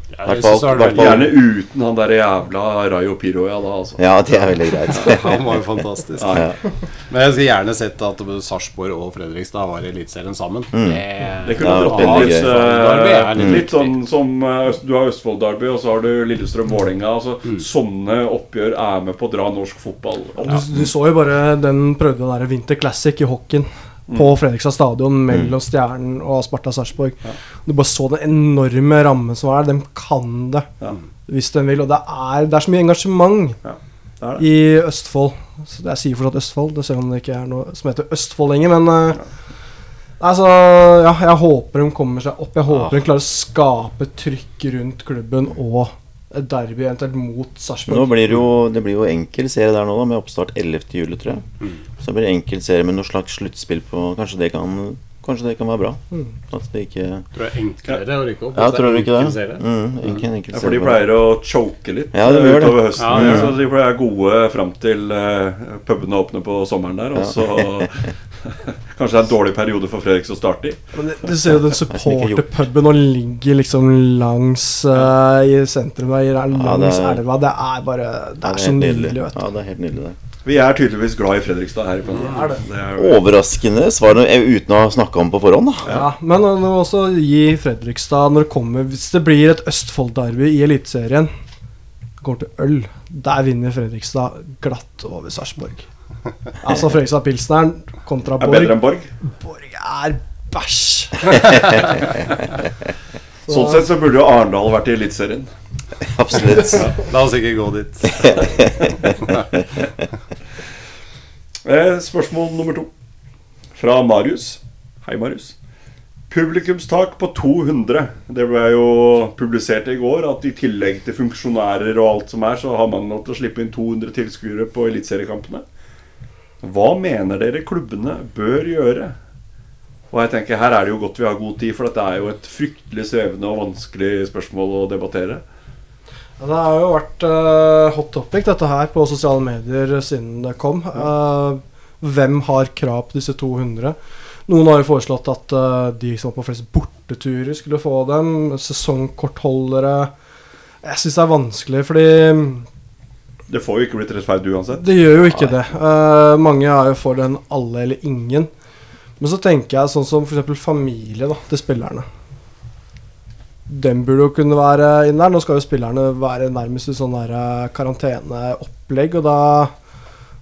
Ja, Hvert jeg fall- synes det var hvert fall- veldig- Gjerne uten han der jævla Rayo Piroja da, altså. Ja, det er veldig greit. Han var jo fantastisk. Ja, Ja. Men jeg skulle gjerne sett at Sarpsborg og Fredrikstad var i Eliteserien sammen. Mm. Det Ja, kunne det vært litt, veldig gøy. Er eh, litt litt sånn som eh, Du har Østfold-derby, og så har du Lillestrøm-Vålerenga. Altså, Sånne oppgjør er med på å dra norsk fotball. Du, du så jo bare den prøvde den der Winter Classic i hockeyen på Fredrikstad stadion mellom Stjernen og Sparta Sarpsborg. Du bare så den enorme rammen som er der. De kan det Ja. hvis de vil. Og det er, det er så mye engasjement Det er det. i Østfold. Så jeg sier fortsatt Østfold, det selv om det ikke er noe som heter Østfold lenger. Men altså, ja, jeg håper de kommer seg opp. Jeg håper de klarer å skape trykk rundt klubben og et derby eventuelt mot Sarpsborg. nå blir det jo, det blir jo enkel serie der nå, da, med oppstart 11. juli, tror jeg. Så det blir enkel serie med noe slags sluttspill på Kanskje det kan, kanskje det kan være bra? At det ikke Tror jeg er enklere å rykke opp. Ja, det tror du ikke det? Mm, enkel, enkel Ja, for de pleier å choke litt Ja, de gjør det. utover høsten. Ja, de gjør så de pleier gode fram til uh, pubene åpner på sommeren der. Og så Kanskje det er en dårlig periode for Fredriks å starte i. Men du ser jo den er supporterpuben og ligger liksom langs uh, i sentrum der, langs det er- elva. Det er bare Det Ja, er så nydelig, vet du. Ja, det er helt nydelig, det. Vi er tydeligvis glad i Fredrikstad her. på er det. det er, Overraskende svar eh, uten å ha snakka om på forhånd, da. Ja, men du må også gi Fredrikstad Når det kommer Hvis det blir et Østfold-derby i Eliteserien, går til øl, der vinner Fredrikstad glatt over Sarpsborg. Altså Fredrikstad Pilsneren kontra er bedre Borg. enn Borg. Borg er bæsj! Sånn sett så burde jo Arendal vært i Eliteserien. Absolutt. La oss ikke gå dit. Eh, spørsmål nummer to. Fra Marius. Hei, Marius. Publikumstak på 200. Det ble jo publisert i går at i tillegg til funksjonærer og alt som er, så har man lov til å slippe inn 200 tilskuere på eliteseriekampene. Hva mener dere klubbene bør gjøre? Og jeg tenker Her er det jo godt vi har god tid, for dette er jo et fryktelig svevende og vanskelig spørsmål å debattere. Ja, det har jo vært uh, hot topic, dette her, på sosiale medier siden det kom. Uh, hvem har krav på disse 200? Noen har jo foreslått at uh, de som var på flest borteturer, skulle få dem. Sesongkortholdere. Jeg syns det er vanskelig, fordi Det får jo ikke blitt rettferdig uansett. det gjør jo ikke det. Uh, mange er jo for den alle eller ingen. Men så tenker jeg sånn som f.eks. familie da, til spillerne. Den burde jo kunne være inn der. Nå skal jo spillerne være nærmest i sånn eh, karanteneopplegg. Og da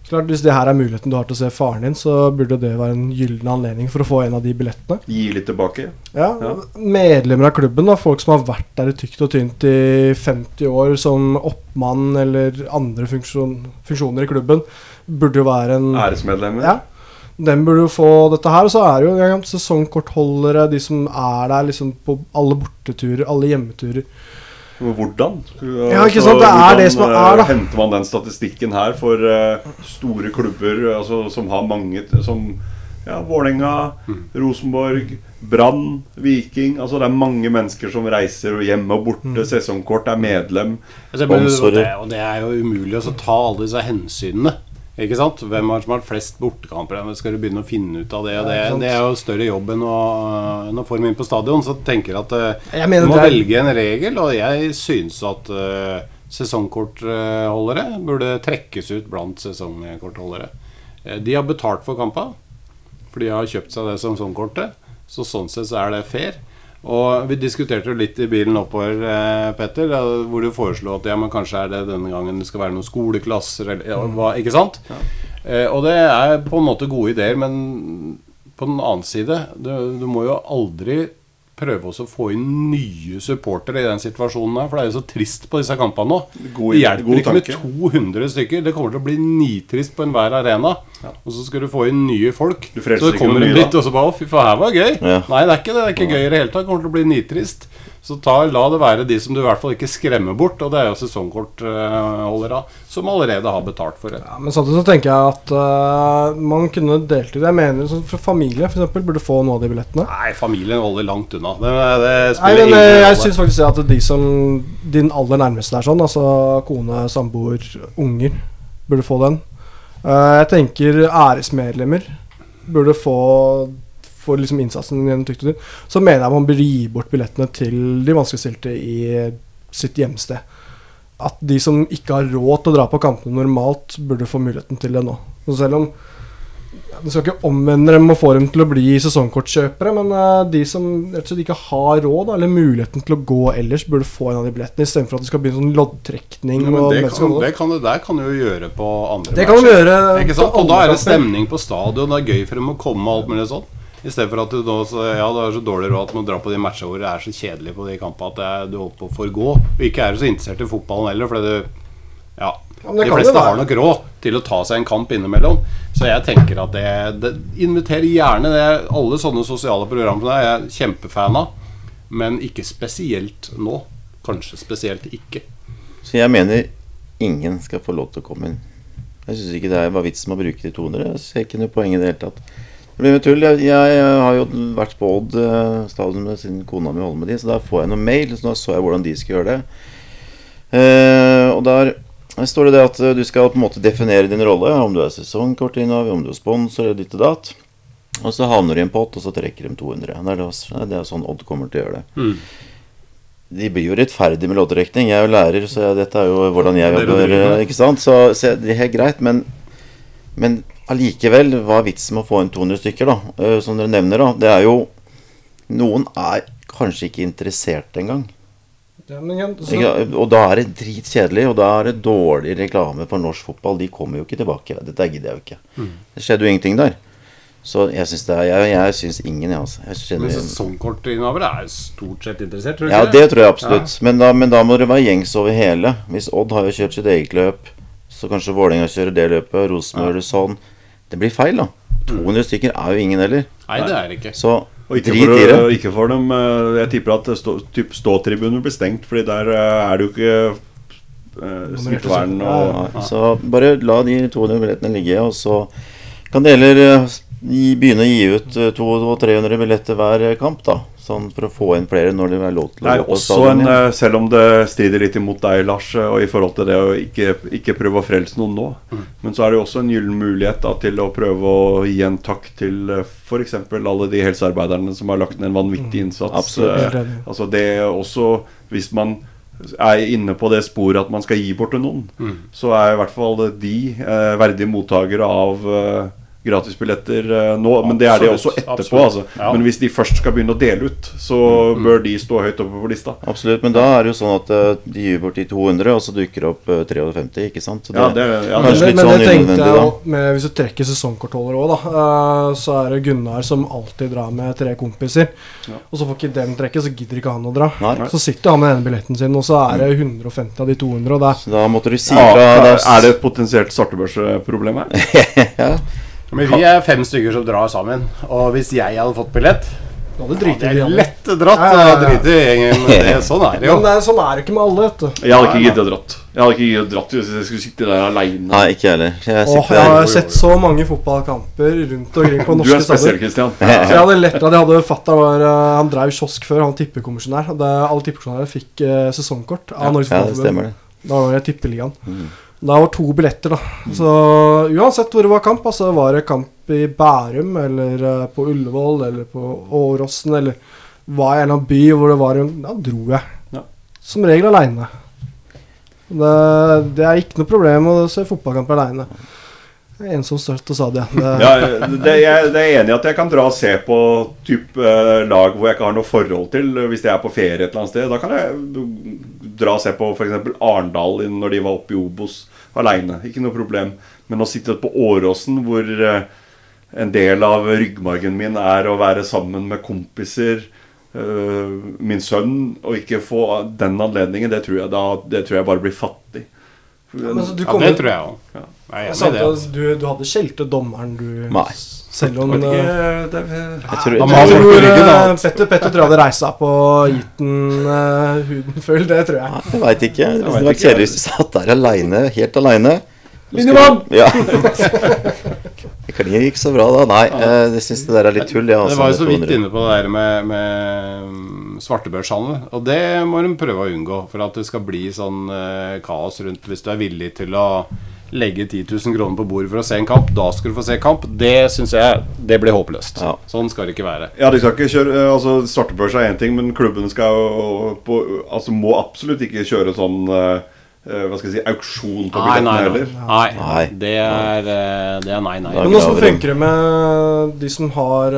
klart Hvis det her er muligheten du har til å se faren din, så burde det være en gyllen anledning for å få en av de billettene. Gi litt tilbake. Ja, Ja. Medlemmer av klubben, da, folk som har vært der i tykt og tynt i 50 år som oppmann eller andre funksjon, funksjoner i klubben, burde jo være en Æresmedlemmer. Ja. Den burde jo få dette her. Og så er det jo ja, sesongkortholdere, de som er der liksom på alle borteturer, alle hjemmeturer. Hvordan? Ja, ikke sant, det er det som er, eh, da. Henter man den statistikken her for eh, store klubber altså, som har mange Som ja, Vålerenga, Mm. Rosenborg, Brann, Viking Altså det er mange mennesker som reiser hjemme og borte. Mm. Sesongkort, er medlem. Altså, men, og, det, og det er jo umulig å ta alle disse hensynene. Ikke sant? Hvem har som har flest bortekamper? Skal du begynne å finne ut av det? Det, det er jo større jobb enn å, enn å få dem inn på stadion. Så tenker at eh, Jeg du må er- velge en regel, og jeg syns at uh, sesongkortholdere burde trekkes ut blant sesongkortholdere. Eh, de har betalt for kampa, for de har kjøpt seg det sesongkortet. Så sånn sett så er det fair. Og vi diskuterte jo litt i bilen oppover, eh, Petter, hvor du foreslo at ja, men kanskje er det denne gangen det skal være noen skoleklasser eller ja, hva, Ikke sant? Ja. og det er på en måte gode ideer, men på den annen side Du, du må jo aldri prøve å få inn nye supportere i den situasjonen her, for det er jo så trist på disse kampene nå. God- det hjelper ikke med 200 stykker. Det kommer til å bli nitrist på enhver arena. Og så skal du få inn nye folk. Du så det kommer en da? og så bare Å, fy faen, her var det gøy. Ja. Nei, det er ikke det. Det er ikke gøy i det hele tatt. Det kommer til å bli nitrist. Så ta, la det være de som du i hvert fall ikke skremmer bort, og det er jo sesongkortholdere som allerede har betalt for det. Ja, men samtidig så tenker jeg at uh, man kunne delt ut Jeg mener sånn for familie for eksempel, burde få noe av de billettene. Nei, familien holder langt unna. Det, det Nei, spiller men ingen øh, jeg rolle. syns faktisk at de som din aller nærmeste er sånn, altså kone, samboer, unger, burde få den. Eh, jeg tenker æresmedlemmer burde få for liksom innsatsen gjennom tynt. Så mener jeg man bør gi bort billettene til de vanskeligstilte i sitt hjemsted. At de som ikke har råd til å dra på kampene normalt, burde få muligheten til det nå. Så selv om Du skal ikke omvende dem og få dem til å bli sesongkortkjøpere, men eh, de som og slett ikke har råd, eller muligheten til å gå ellers, burde få en av de billettene, istedenfor at det skal bli en sånn loddtrekning. Ja, men det, kan, det, kan du, der kan du jo gjøre på andre Det kan gjøre Ikke sant? Og da er det stemning på stadion. Det er gøy for dem å komme og alt mulig sånn. I stedet for at du nå så, Ja, det er så dårlig råd at man drar på de matchene hvor det er så kjedelig på de kampene at du holder på å forgå. Og ikke er du så interessert i fotballen heller, fordi du Ja. Ja, de fleste har nok råd til å ta seg en kamp innimellom. Så jeg tenker at det, det Inviter gjerne det. Alle sånne sosiale programmer som det er jeg kjempefan av. Men ikke spesielt nå. Kanskje spesielt ikke. Så jeg mener ingen skal få lov til å komme inn. Jeg syns ikke det er- var vitsen med å bruke de 200. Jeg ser ikke noe poeng i det hele tatt. Det blir med tull. Jeg, jeg, har jo vært på Odd eh, stadion med sin kona mi holder med de, så da får jeg noen mail. Så da så jeg hvordan de skulle gjøre det. Eh, og der står det det at eh, du skal på en måte definere din rolle. Om du er sesongkortinnehaver, om du er sponsor, eller ditt og datt. Og så havner du i en pott, og så trekker de 200. Det er, det, det er sånn Odd kommer til å gjøre det. De blir jo rettferdige med loddtrekning. Jeg er jo lærer, så jeg, dette er jo hvordan jeg er jobber. Ikke sant? Så, så det er helt greit, men, men allikevel, hva er vitsen med å få inn 200 stykker, da? Eh, som dere nevner, da. Det er jo Noen er kanskje ikke interessert engang. Ja, men igjen, så, Ikke? Og da er det dritkjedelig, og da er det dårlig reklame for norsk fotball. De kommer jo ikke tilbake. Dette gidder jeg jo ikke. Mm. Det skjedde jo ingenting der. Så jeg syns det er Jeg, jeg syns ingen, jeg, altså. Jeg Men kjenner, sesongkortinnehavere er stort sett interessert, tror du ja, ikke det tror jeg absolutt. Men, da, men da må det være gjengs over hele. Hvis Odd har jo kjørt sitt eget løp, så kanskje Vålerenga kjører det løpet, Rosenborg ja. det sånn. Det blir feil, da. 200 stykker er jo ingen heller. Nei, det er det ikke. Så Og ikke for, det. ikke for dem eh, Jeg tipper at stå, typ ståtribuner blir stengt, Fordi der eh, er det jo ikke eh, smittevern og Ja, så bare la de 200 billettene ligge, og så kan det heller begynne å gi ut eh, 200-300 billetter hver kamp, da. Sånn for å få inn flere når det er lov til å Nei, gå på også stadion en, eh, selv om det strider litt imot deg, Lars, eh, og i forhold til det å ikke, ikke prøve å frelse noen nå, Mm. men så er det jo også en gyllen mulighet da, til å prøve å gi en takk til f.eks. alle de helsearbeiderne som har lagt ned en vanvittig innsats. Mm. Absolutt. Eh, altså det er også Hvis man er inne på det sporet at man skal gi bort til noen, Mm. så er i hvert fall de eh, verdige mottakere av, eh, gratisbilletter eh, nå, men det er de også etterpå. Altså. Ja. Men hvis de først skal begynne å dele ut, så bør de stå høyt oppe på lista. Absolutt, men da er det jo sånn at eh, de gir bort de 200, og så dukker det opp 53, ikke sant? Så Ja, det, ja, Men, Kanskje men, litt men sånn det tenkte unødvendig, jeg da. jo med, Hvis du trekker sesongkortholder òg, da, eh, så er det Gunnar som alltid drar med tre kompiser. Og så får ikke dem trekke, så gidder ikke han å dra. Nei. Så sitter han med den ene billetten sin, og så er det 150 av de 200, og det er da måtte du si fra. er det et potensielt svartebørsproblem her? ja. Men vi er fem stykker som drar sammen. Og hvis jeg hadde fått billett, Da hadde driti i jeg lett dratt. Ja, ja, ja. Driti i gjengen. det- Sånn er det jo. Men det er, sånn er det ikke med alle, vet du. Jeg hadde ikke giddet å dratt. Jeg hadde ikke giddet dratt hvis jeg skulle sitte der aleine. Nei, ikke jeg heller. Jeg Åh, jeg har sett så mange fotballkamper rundt omkring på norske steder. Du er spesiell, Kristian. Så jeg hadde lett at jeg hadde Fatta var eh, Han drev kiosk før, han tippekommisjonær. Alle tippekommisjonærer fikk eh, sesongkort av Norges Ja, det Fotballforbund. stemmer det. Da var det Tippeligaen. Da var to billetter, da. Så uansett hvor det var kamp, altså var det kamp i Bærum eller eh, på Ullevål eller på Åråsen eller var i en eller annen by hvor det var en Da dro jeg. Ja. Som regel aleine. Det, det er ikke noe problem å se fotballkamp aleine. Ensom størt og sadig. Det, Ja, det, jeg, det er enig i at jeg kan dra og se på typ, eh, lag hvor jeg ikke har noe forhold til. Hvis jeg er på ferie et eller annet sted. Da kan jeg dra og se på f.eks. Arendal når de var oppe i Obos aleine. Ikke noe problem. Men å sitte på Åråsen hvor eh, en del av ryggmargen min er å være sammen med kompiser, eh, min sønn, og ikke få den anledningen, det tror jeg, da, det tror jeg bare blir fattig. men altså, du Ja, det tror jeg òg. Ja. du, du hadde skjelte dommeren, du. Nei. Selv om eh, det, Jeg tror, Jeg tror eh, Petter, Petter tror jeg hadde reist seg på og gitt den uh, huden full. Det tror jeg. jeg veit ikke. Det vet hadde vært kjedelig hvis du satt der aleine, helt aleine. Linjemann! Ja. Det klinger ikke så bra da. Nei, eh, jeg syns det der er litt tull. Ja, Det altså, var jo så vidt inne på det der med, med mm, svartebørshandel. Og det må de prøve å unngå for at det skal bli sånn uh, kaos rundt. Hvis du er villig til å legge 10 000 kroner på bordet for å se en kamp, da skal du få se kamp. Det syns jeg det blir håpløst. Ja. Sånn skal det ikke være. Ja, de skal ikke kjøre eh, Altså, Svartebørs er én ting, men klubben skal jo på, Altså må absolutt ikke kjøre sånn eh, eh, Hva skal jeg si auksjon på billettene nei, nei. heller. nei. Nei. Det, er, det er nei, nei. Men Hvordan funker det med de som har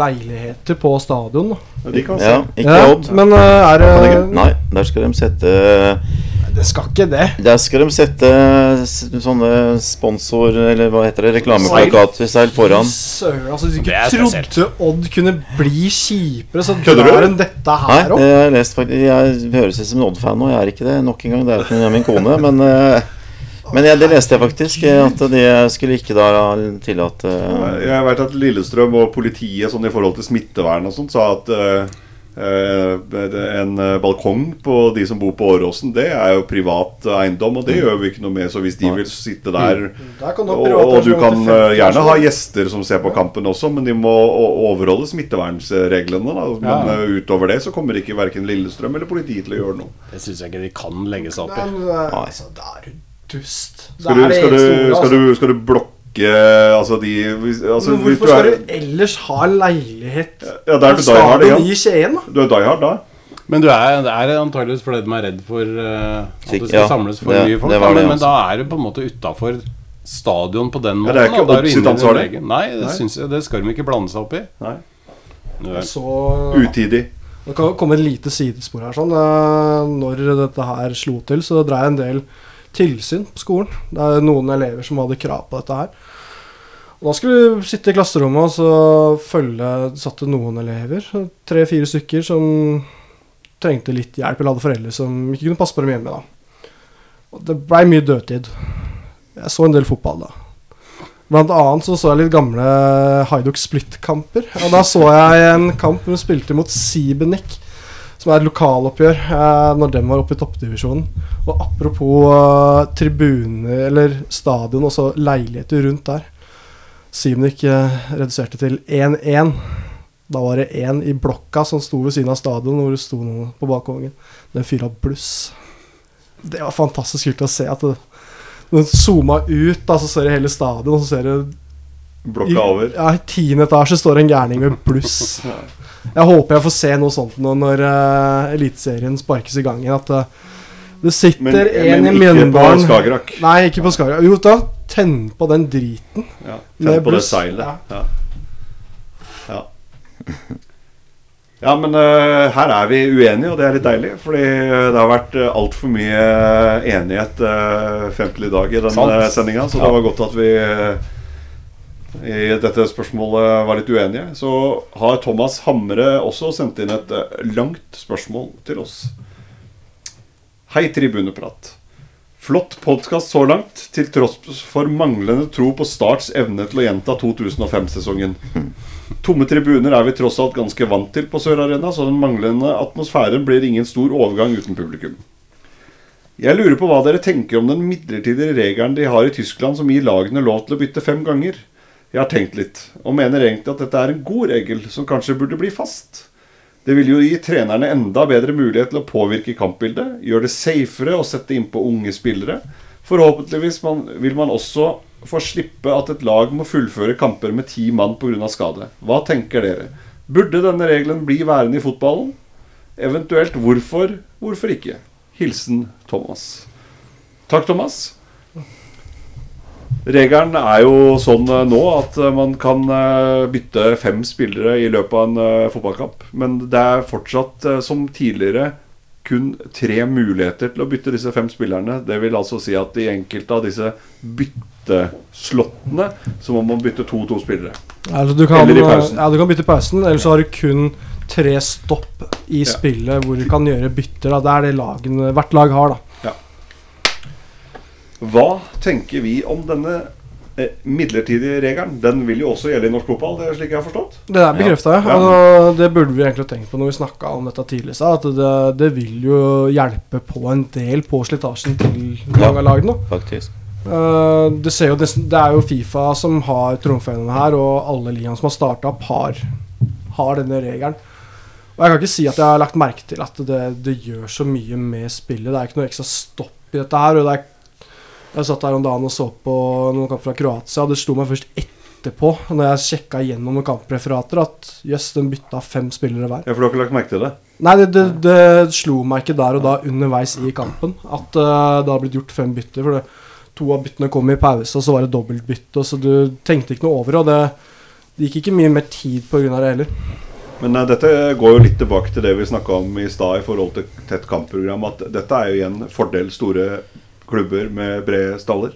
leiligheter på stadion? da? De kan se. Ja, ikke Ja, Odd. men er det Nei, der skal de sette Det skal ikke det. Der skal de sette sånne sponsor... Eller hva heter det? Reklameplakater seil foran. Søren, altså, du ikke trodde Odd kunne bli kjipere, så drar de dette her opp. Nei, jeg lest faktisk Jeg høres ut som en Odd-fan nå. Jeg er ikke det nok en gang. Det er ikke min kone. Men, eh, men jeg, det leste jeg faktisk. eh, At de skulle ikke da tillate Jeg vet at Lillestrøm og politiet sånn i forhold til smittevern og sånt sa at eh, en eh, balkong på de som bor på Åråsen, det er jo privat eiendom, og det gjør vi ikke noe med. Så hvis de vil sitte der Der du Og, og du kan eh, gjerne ha gjester som ser på kampen også, men de må overholde smittevernreglene. Da. Men Ja. eh, utover det så kommer ikke verken Lillestrøm eller politiet til å gjøre noe. Det syns jeg ikke de kan legge seg opp i. men det er- altså, er du dust. Skal du, skal du, skal altså. du, skal du blokke altså de altså, Men hvorfor du skal du ellers ha leilighet Ja, det er på stadion ja. i Skien, da? Du er die hard da? Men du er, det er antageligvis fordi de er redd for uh, at det skal ja, samles for det- mye folk. det det, men, men da er du på en måte utafor stadion på den Ja, måten. det er ikke Odd sitt ansvar, det. Nei, det, Nei. Syns jeg, det skal de ikke blande seg opp i. Nei. Du er- Så Utidig. Det kan komme et lite sidespor her. sånn Eh, Når dette her slo til, så dreier en del tilsyn på skolen. Det er noen elever som hadde krav på dette her. Og Da skulle vi sitte i klasserommet og så følge satt det noen elever, tre-fire stykker, som trengte litt hjelp, eller hadde foreldre som ikke kunne passe på dem hjemme. da. Og Det blei mye dødtid. Jeg så en del fotball da. Blant annet så så jeg litt gamle Haiduk Split-kamper. Og da så jeg en kamp hun spilte mot Sibenik, som er et lokaloppgjør eh, når den var oppe i toppdivisjonen. Og apropos eh, tribuner, eller stadion, og så leiligheter rundt der. Simnik eh, reduserte til 1-1. Da var det én i blokka som sto ved siden av stadion, hvor det sto noen på balkongen. Den fyra bluss. Det var fantastisk kult å se at det, du zooma ut, da, så ser du hele stadion, og så ser du Blokka over. ja, I tiende etasje står en gærning med bluss. Jeg håper jeg får se noe sånt nå når uh, Eliteserien sparkes i gang igjen. At uh, Det sitter Men- en men i Mjøndalen Nei, ikke på Skagerrak. Jo, da tenn på den driten. Ja, Tenn på det seilet. Ja. Ja. ja. Men uh, her er vi uenige, og det er litt deilig. Fordi det har vært uh, altfor mye enighet uh, frem til i dag i denne sendinga. Så Ja. det var godt at vi eh, i dette spørsmålet var litt uenige. Så har Thomas Hamre også sendt inn et eh, langt spørsmål til oss. Hei, Tribuneprat. Flott podkast så langt, til tross for manglende tro på Starts evne til å gjenta 2005-sesongen. Tomme tribuner er vi tross alt ganske vant til på Sør Arena, så den manglende atmosfæren blir ingen stor overgang uten publikum. Jeg lurer på hva dere tenker om den midlertidige regelen de har i Tyskland som gir lagene lov til å bytte fem ganger. Jeg har tenkt litt, og mener egentlig at dette er en god regel som kanskje burde bli fast. Det vil jo gi trenerne enda bedre mulighet til å påvirke kampbildet, gjøre det safere å sette innpå unge spillere. Forhåpentligvis man, vil man også få slippe at et lag må fullføre kamper med ti mann pga. skade. Hva tenker dere? Burde denne regelen bli værende i fotballen? Eventuelt hvorfor, hvorfor ikke? Hilsen Thomas. Takk, Thomas. Regelen er jo sånn eh, nå at eh, man kan eh, bytte fem spillere i løpet av en fotballkamp. Men det er fortsatt, som tidligere, kun tre muligheter til å bytte disse fem spillerne. Det vil altså si at i enkelte av disse bytteslottene så må man bytte to-to spillere. Altså, du, kan, Eller i pausen. Ja, du kan bytte pausen, eller så har du kun tre stopp i Ja. spillet hvor du kan gjøre bytter. Da. Det er det lagene, hvert lag har, da. Hva tenker vi om denne eh, midlertidige regelen? Den vil jo også gjelde i norsk fotball, det er slik jeg har forstått? Det er bekrefta, ja. Altså, det burde vi egentlig tenkt på når vi snakka om dette tidligere. sa, At det, det vil jo hjelpe på en del på slitasjen til mange av lagene. faktisk. Eh, det, ser jo, det er jo Fifa som har trumfene her, og alle ligaene som har starta opp, har, har denne regelen. Og Jeg kan ikke si at jeg har lagt merke til at det, det gjør så mye med spillet. Det er ikke noe ekstra stopp i dette her. og det er jeg satt her om dagen og så på noen kamper fra Kroatia, og det slo meg først etterpå, når jeg sjekka gjennom noen kampreferater, at jøss, den bytta fem spillere hver. Ja, For du har ikke lagt merke til det? Nei, det, det, det slo meg ikke der og da underveis i kampen at uh, det har blitt gjort fem bytter. For det, to av byttene kom i pause, og så var det dobbeltbytte, så du tenkte ikke noe over. Og det, det gikk ikke mye mer tid pga. det heller. Men uh, dette går jo litt tilbake til det vi snakka om i stad i forhold til tett kampprogram. At dette er jo igjen fordel store klubber med brede staller.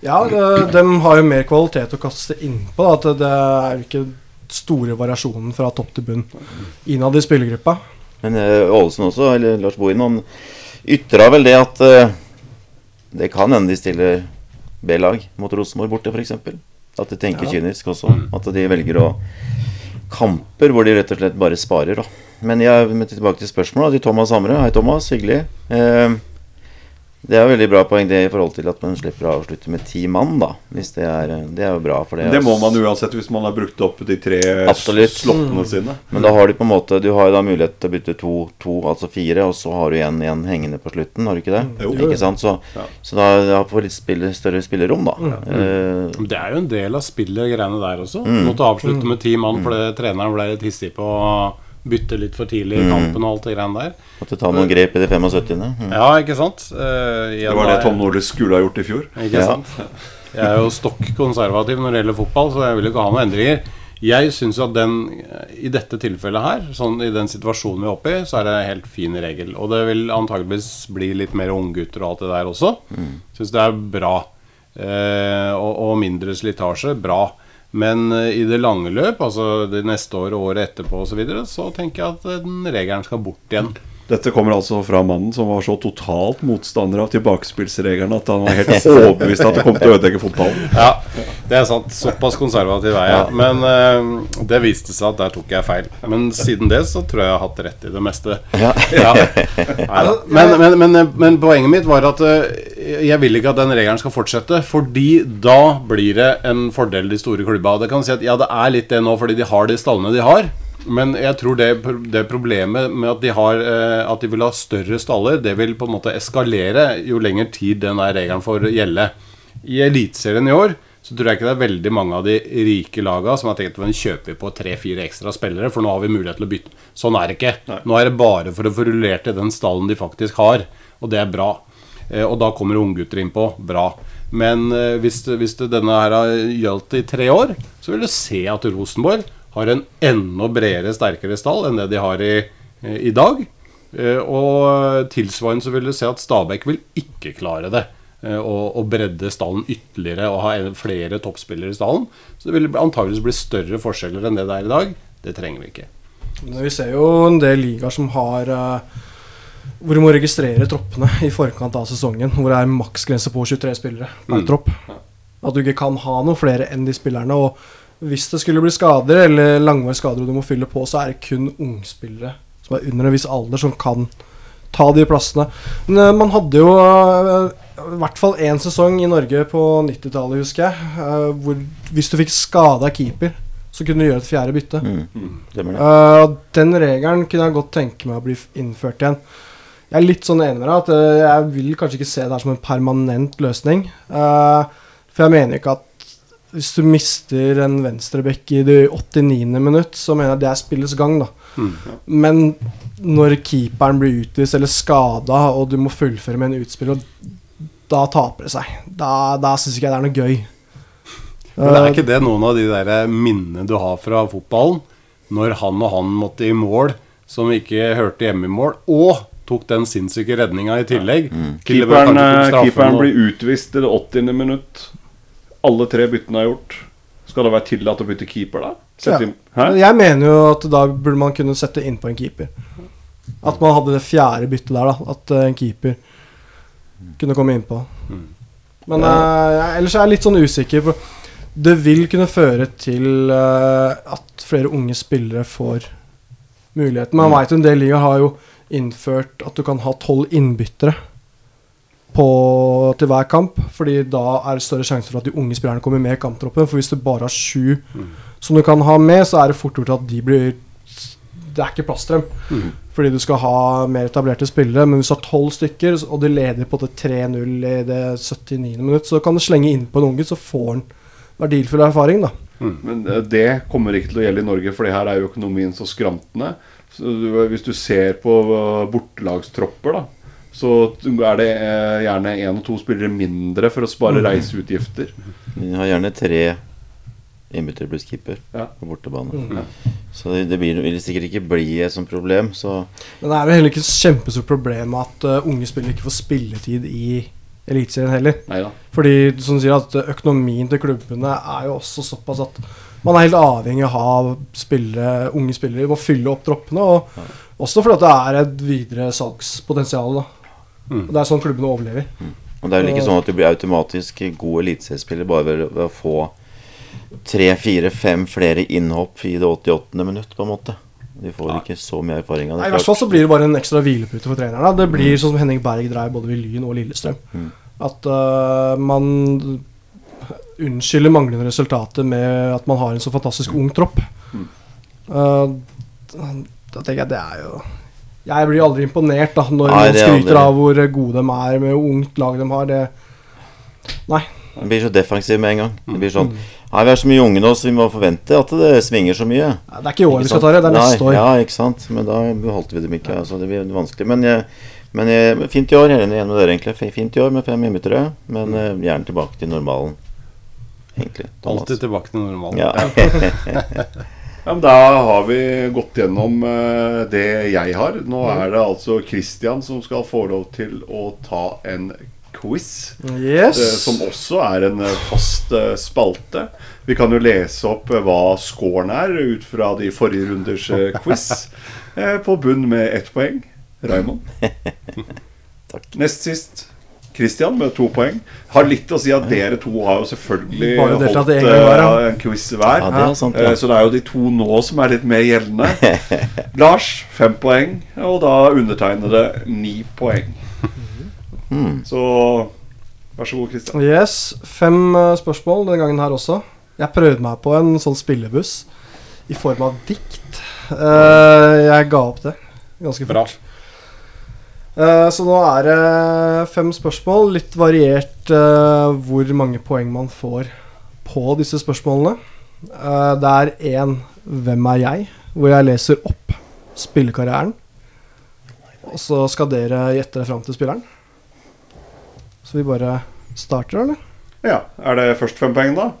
Ja, det, de har jo mer kvalitet å kaste innpå. At det er ikke store variasjonen fra topp til bunn innad i spillergruppa. Men eh, Ålesund også, eller Lars Bohin, han ytra vel det at eh, det kan hende de stiller B-lag mot Rosenborg borte, f.eks. At de tenker Ja. kynisk også. At de velger å Kamper hvor de rett og slett bare sparer, da. Men jeg tilbake til spørsmålet til Thomas Hamre. Hei, Thomas. Hyggelig. Eh, det er veldig bra poeng det i forhold til at man slipper å avslutte med ti mann, da. Hvis det er Det er jo bra. For det, Det må man uansett hvis man har brukt opp de tre Absolutt. slottene sine. Men da har du på en måte Du har jo da mulighet til å bytte to, to altså fire, og så har du igjen igjen hengende på slutten, har du ikke det? Jo. Ikke sant? Så, Ja. så da da får du litt spille, større spillerom, da. Eh, Uh, Det er jo en del av spillet, greiene der også. Mm. Måtte avslutte med ti mann fordi treneren ble litt hissig på bytte litt for tidlig i Mm. kampen og alt det greiene der. måtte ta noen grep i de 75. Mm. Ja, ikke sant? Uh, Det var det Tom Nordli skulle ha gjort i fjor. Ikke Ja. sant? Jeg er jo stokk konservativ når det gjelder fotball, så jeg vil ikke ha noen endringer. Jeg syns at den, i dette tilfellet her, sånn i den situasjonen vi er oppe i, så er det en helt fin regel. Og det vil antageligvis bli litt mer unggutter og alt det der også. Syns det er bra. Eh, og, og mindre slitasje, bra. Men eh, i det lange løp, altså det neste året og året etterpå osv., så, videre, så tenker jeg at eh, den regelen skal bort igjen. Dette kommer altså fra mannen som var så totalt motstander av tilbakespillsreglene at han var helt overbevist at det kom til å ødelegge fotballen. Ja, det er sant. Såpass konservativ er jeg. Men uh, det viste seg at der tok jeg feil. Men siden det så tror jeg jeg har hatt rett i det meste. Ja. Ja. Men, men, men, men poenget mitt var at eh, jeg vil ikke at den regelen skal fortsette. Fordi da blir det en fordel de store klubba. Det kan si at ja, det er litt det nå fordi de har de stallene de har. Men jeg tror det, det problemet med at de, har, eh, at de vil ha større staller, det vil på en måte eskalere jo lenger tid den regelen får gjelde. I Eliteserien i år så tror jeg ikke det er veldig mange av de rike laga som har tenkt at de kjøper på tre-fire ekstra spillere, for nå har vi mulighet til å bytte. Sånn er det ikke. Nå er det bare for å få rullert i den stallen de faktisk har, og det er bra. Eh, og da kommer unggutter innpå. Bra. Men eh, hvis, hvis denne her har gjaldt i tre år, så vil du se at Rosenborg har en enda bredere, sterkere stall enn det de har i, eh, i dag. Og tilsvarende så vil du se at Stabæk vil ikke klare det. Å bredde stallen ytterligere og ha flere toppspillere i stallen. Så det vil antageligvis bli større forskjeller enn det det er i dag. Det trenger vi ikke. Men vi ser jo en del ligaer som har eh, Hvor du må registrere troppene i forkant av sesongen. Hvor det er maksgrense på 23 spillere per Mm. tropp. At du ikke kan ha noe flere enn de spillerne. Og hvis det skulle bli skader eller langvarige skader og du må fylle på, så er det kun ungspillere som er under en viss alder, som kan ta de plassene. Men eh, man hadde jo eh, i hvert fall én sesong i Norge på 90-tallet, husker jeg, eh, hvor hvis du fikk skada keeper, så kunne du gjøre et fjerde bytte. Mm. Mm. det. Uh, den regelen kunne jeg godt tenke meg å bli innført igjen. Jeg er litt sånn enig med deg at uh, jeg vil kanskje ikke se det her som en permanent løsning. Uh, for jeg mener ikke at hvis du mister en venstrebekk i det 89. minutt, så mener jeg det er spillets gang, da. Mm. Men når keeperen blir utvist eller skada, og du må fullføre med en utspiller, da taper det seg. Da, da syns ikke jeg det er noe gøy. Men det er ikke det noen av de der minnene du har fra fotballen? Når han og han måtte i mål som ikke hørte hjemme i mål, og tok den sinnssyke redninga i tillegg. til det Keeperen, eh, keeperen blir utvist i det 80. minutt. Alle tre byttene er gjort. Skal det være tillatt å bytte keeper da? Sette Ja. inn- Jeg mener jo at da burde man kunne sette innpå en keeper. At man hadde det fjerde byttet der, da. At eh, en keeper kunne komme innpå. Men eh, jeg, ellers er jeg litt sånn usikker. For det vil kunne føre til uh, at flere unge spillere får muligheten. Man vet jo en del ligaer har jo innført at du kan ha tolv innbyttere på, til hver kamp. Fordi da er det større sjanse for at de unge spillerne kommer med i kamptroppen. For hvis du bare har sju som du kan ha med, så er det fort gjort at de blir Det er ikke plass til dem. Fordi du skal ha mer etablerte spillere. Men hvis du har tolv stykker, og de leder på det 3-0 i det 79. minutt, så kan du slenge inn på en unge, så får han verdifull erfaring, da. Men eh, det kommer ikke til å gjelde i Norge, for her er jo økonomien så skrantende. Så du, hvis du ser på eh, bortelagstropper, da, så er det eh, gjerne én og to spillere mindre for å spare reiseutgifter. Vi har gjerne tre innbyttere pluss keeper Ja. på bortebane. Mm. Så det, det blir, vil sikkert ikke bli et sånt problem. Så Men det er vel heller ikke et kjempestort problem at uh, unge spillere ikke får spilletid i Eliteserien heller. Neida. Fordi som du sier at økonomien til klubbene er jo også såpass at man er helt avhengig av å ha spillere, unge spillere. Må fylle opp troppene. Og også fordi at det er et videre salgspotensial. Mm. Og Det er sånn klubbene overlever. Og det er vel ikke sånn at du blir automatisk god eliteseriespiller bare ved, å få tre, fire, fem flere innhopp i det 88. minutt, på en måte. De får ikke så mye erfaring av det. Nei, I hvert fall så blir det bare en ekstra hvilepute for treneren. Det blir sånn som Henning Berg dreier både ved Lyn og Lillestrøm. Mm. At uh, man unnskylder manglende resultater med at man har en så fantastisk ung tropp. Mm. Uh, da tenker jeg det er jo Jeg blir aldri imponert da når Nei, man er skryter aldri- av hvor gode de er med hvor ungt lag de har. Det Den blir så defensiv med en gang. Det blir Mm. sånn Nei, vi er så mye unge nå, så vi må forvente at det svinger så mye. det er ikke i år vi skal ta det, det er neste år. Ja, ikke sant. Men da beholdt vi dem ikke. Altså, det blir vanskelig. Men, jeg, men jeg, fint i år. Jeg er enig med dere, egentlig. Fint i år med fem innbyttere. Men eh, gjerne tilbake til normalen. Egentlig. Thomas. Alltid tilbake til normalen. Ja. Ja, men Da har vi gått gjennom eh, det jeg har. Nå er det altså Christian som skal få lov til å ta en quiz. Yes. eh, Som også er en eh, fast spalte. Vi kan jo lese opp hva scoren er ut fra de forrige runders quiz. Eh, På bunn med ett poeng. Raymond. Takk. Nest sist Christian med to poeng. Har litt å si at dere to har jo selvfølgelig holdt en hver, ja. eh, en quiz hver. Ja, det er sant, ja. Eh, Så det er jo de to nå som er litt mer gjeldende. Lars fem poeng, og da undertegnede ni poeng. Hmm. Så vær så god, Christian. Yes, Fem eh, spørsmål denne gangen her også. Jeg prøvde meg på en sånn spillebuss i form av dikt. Eh, jeg ga opp det ganske fort. Eh, så nå er det fem spørsmål. Litt variert eh, hvor mange poeng man får på disse spørsmålene. Eh, det er én 'Hvem er jeg?' hvor jeg leser opp spillekarrieren. Og så skal dere gjette det fram til spilleren. Så vi bare starter, eller? Ja. Er det først fem poeng, da?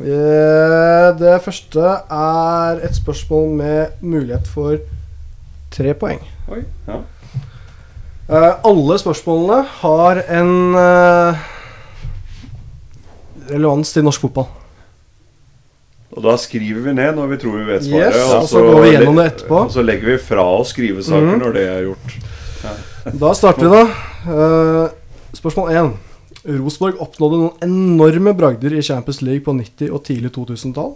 Eh, Det første er et spørsmål med mulighet for tre poeng. Oi. Ja. Eh, alle spørsmålene har en eh, relevans til norsk fotball. Og da skriver vi ned når vi tror vi vet svaret. Yes, og så går vi gjennom det etterpå. Og så legger vi fra oss skrivesaker Mhm. når det er gjort. Da starter vi, da. Eh, spørsmål 1. Rosenborg oppnådde noen enorme bragder i Champions League på 90- og tidlig 2000-tall.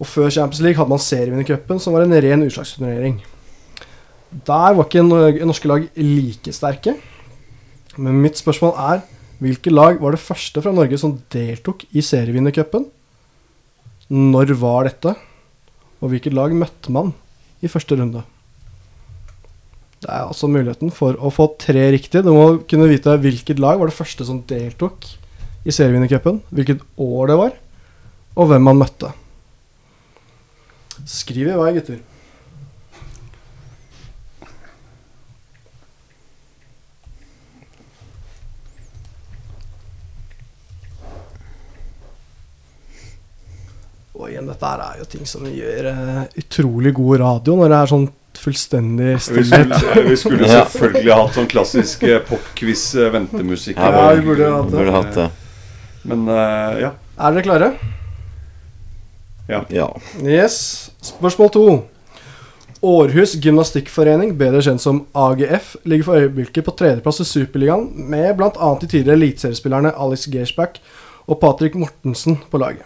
Og før Champions League hadde man serievinnercupen, som var en ren utslagsturnering. Der var ikke Nor- norske lag like sterke. Men mitt spørsmål er hvilke lag var det første fra Norge som deltok i serievinnercupen? Når var dette? Og hvilket lag møtte man i første runde? Det er altså muligheten for å få tre riktige. Du må kunne vite hvilket lag var det første som deltok i serievinnercupen, hvilket år det var, og hvem man møtte. Skriv i vei, gutter. Og igjen, dette er jo ting som gjør uh, utrolig god radio når det er sånn fullstendig Vi stillhet. skulle, vi skulle Ja. selvfølgelig hatt sånn klassisk eh, popquiz eh, ventemusikk. Ja, Ja, vi burde hatt det. Burde hatt det. Men uh, ja. Er dere klare? Ja. Yes. Spørsmål to. Århus Gymnastikkforening, bedre kjent som AGF, ligger for øyeblikket på tredjeplass i Superligaen, med bl.a. de tidligere eliteseriespillerne Alex Gersbach og Patrick Mortensen på laget.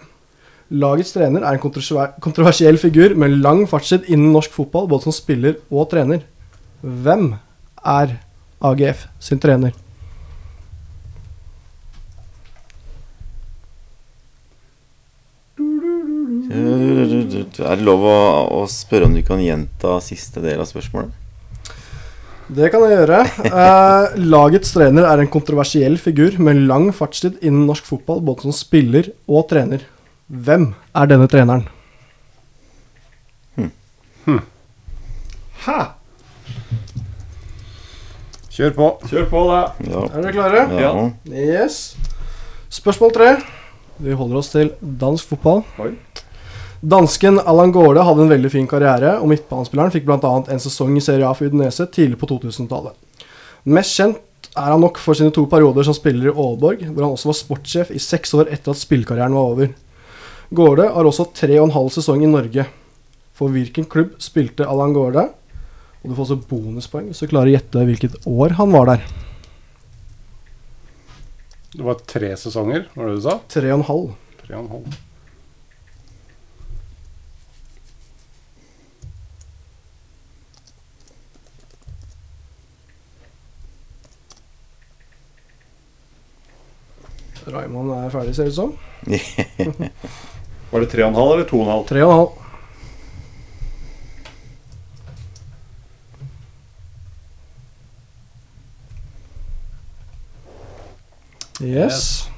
Lagets trener er en kontroversiell figur med lang fartstid innen norsk fotball, både som spiller og trener. Hvem er AGF sin trener? Er det lov å, å spørre om du kan gjenta siste del av spørsmålet? Det kan jeg gjøre. Eh, lagets trener er en kontroversiell figur med lang fartstid innen norsk fotball, både som spiller og trener. Hvem er denne treneren? Hæ? Kjør på. Kjør på, da. Ja. Er dere klare? ja. Yes. Spørsmål tre. Vi holder oss til dansk fotball. Oi. Dansken Allan Gaarde hadde en veldig fin karriere, og midtbanespilleren fikk bl.a. en sesong i Serie A for Udinese tidlig på 2000-tallet. Mest kjent er han nok for sine to perioder som spiller i Aalborg, hvor han også var sportssjef i seks år etter at spillkarrieren var over. Gårde har også tre og en halv sesong i Norge. For hvilken klubb spilte Allan Gårde? Og du får også bonuspoeng hvis du klarer å gjette hvilket år han var der. Det var tre sesonger, var det du sa? Tre og en halv. Tre og en halv. Raymond er ferdig, ser det ut som. Var det tre og en halv eller to og en halv? Tre og en halv. Yes.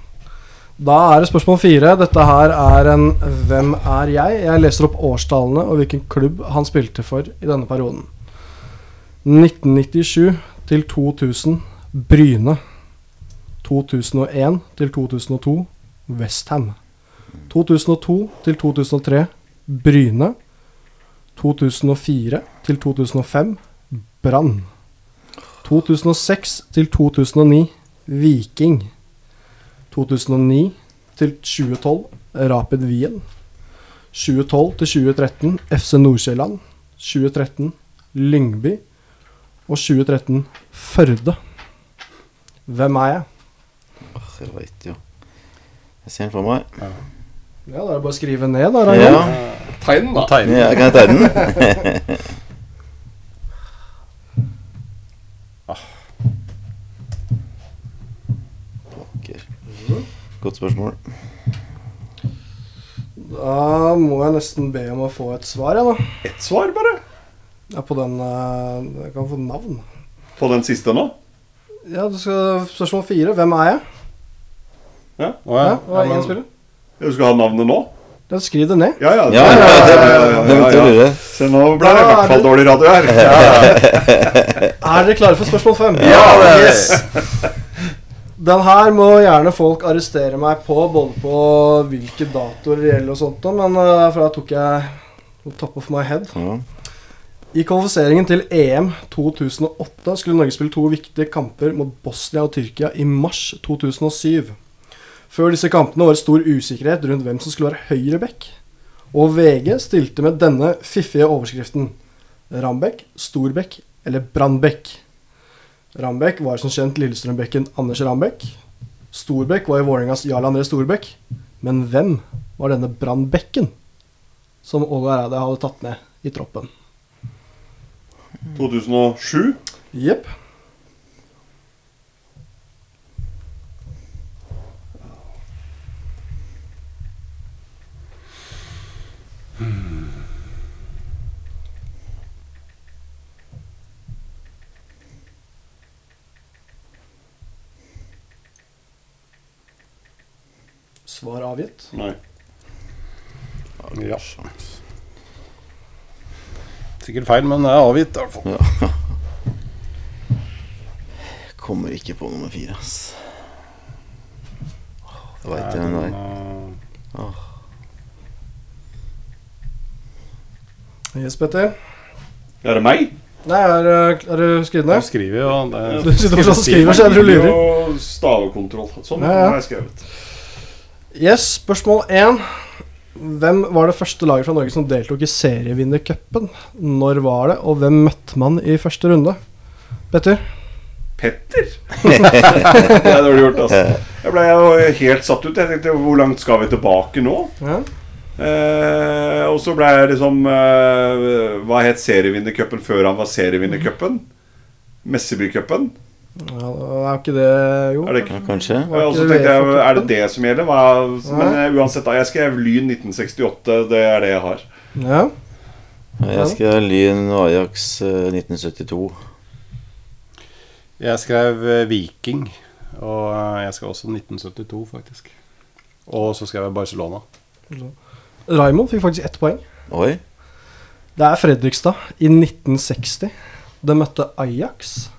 Da er det spørsmål fire. Dette her er en 'Hvem er jeg?' Jeg leser opp årstallene og hvilken klubb han spilte for i denne perioden. 1997 til 2000 Bryne. 2001 til 2002 Westham. 2002 til 2003 Bryne. 2004 til 2005 Brann. 2006 til 2009 Viking. 2009 til 2012 Rapid Wien. 2012 til 2013 FC Nordsjælland. 2013 Lyngby. Og 2013 Førde. Hvem er jeg? Åh, Jeg veit jo. Jeg ser den for meg. Ja, Da er det bare å skrive ned. da, Raymond. Ja, Tegn, da. Tegne. ja kan jeg tegne den? Pokker. Godt spørsmål. Da må jeg nesten be om å få et svar, jeg, da. Ett svar, bare. Ja, på den eh, Jeg kan få navn. På den siste nå? Ja, du skal, Spørsmål fire. Hvem er jeg? Å, Ja, ja. det var Ja, én men- spiller. Du skal ha navnet nå? Da Skriv det ned. Ja, ja. Ja, ja, ja, ja, ja, ja, ja. Se, nå ble det i hvert fall dårlig radio her. Er dere klare for spørsmål fem? Yes. Den her må gjerne folk arrestere meg på, både på hvilke datoer det gjelder og sånt, men uh, for da tok jeg top of my head. I kvalifiseringen til EM 2008 skulle Norge spille to viktige kamper mot Bosnia og Tyrkia i mars 2007. Før disse kampene var det stor usikkerhet rundt hvem som skulle være høyreback. Og VG stilte med denne fiffige overskriften Rambekk, Storbekk eller Brandbekk. Rambekk var som kjent Lillestrøm-bekken Anders Rambekk. Storbekk var i Vålerengas Jarl André Storbekk. Men hvem var denne Brannbekken som Åge Hareide hadde tatt med i troppen? 2007. Jepp. Svar avgitt. Nei. Ja. Sikkert feil, men det er avgitt i hvert fall. Kommer ikke på nummer fire, ass. Det veit ikke hvem det er. Yes, Petter. Er det meg? Nei, er, er du skrevet Jeg ned? skriver jo det, Du sitter fortsatt og skriver, så jeg tror du lurer. Og stavekontroll. Sånn Ja, ja. har jeg skrevet. Yes, spørsmål én. Hvem var det første laget fra Norge som deltok i serievinnercupen? Når var det, og hvem møtte man i første runde? Petter? Petter? det er dårlig gjort, altså. Jeg ble helt satt ut. Jeg tenkte hvor langt skal vi tilbake nå? Ja. Eh, og så ble jeg liksom eh, Hva het serievinnercupen før han var serievinnercupen? Messebycupen? ja, er ikke det Jo. Er det ikke Ja, kanskje. Og så tenkte jeg, er det det som gjelder? Hva, men eh, uansett, da. Jeg skrev Lyn 1968. Det er det jeg har. Ja. Jeg skrev Lyn Ajax eh, 1972. Jeg skrev eh, Viking, og eh, jeg skrev også 1972, faktisk. Og så skrev jeg Barcelona. Raymond fikk faktisk ett poeng. Oi. Det er Fredrikstad i 1960. De møtte Ajax.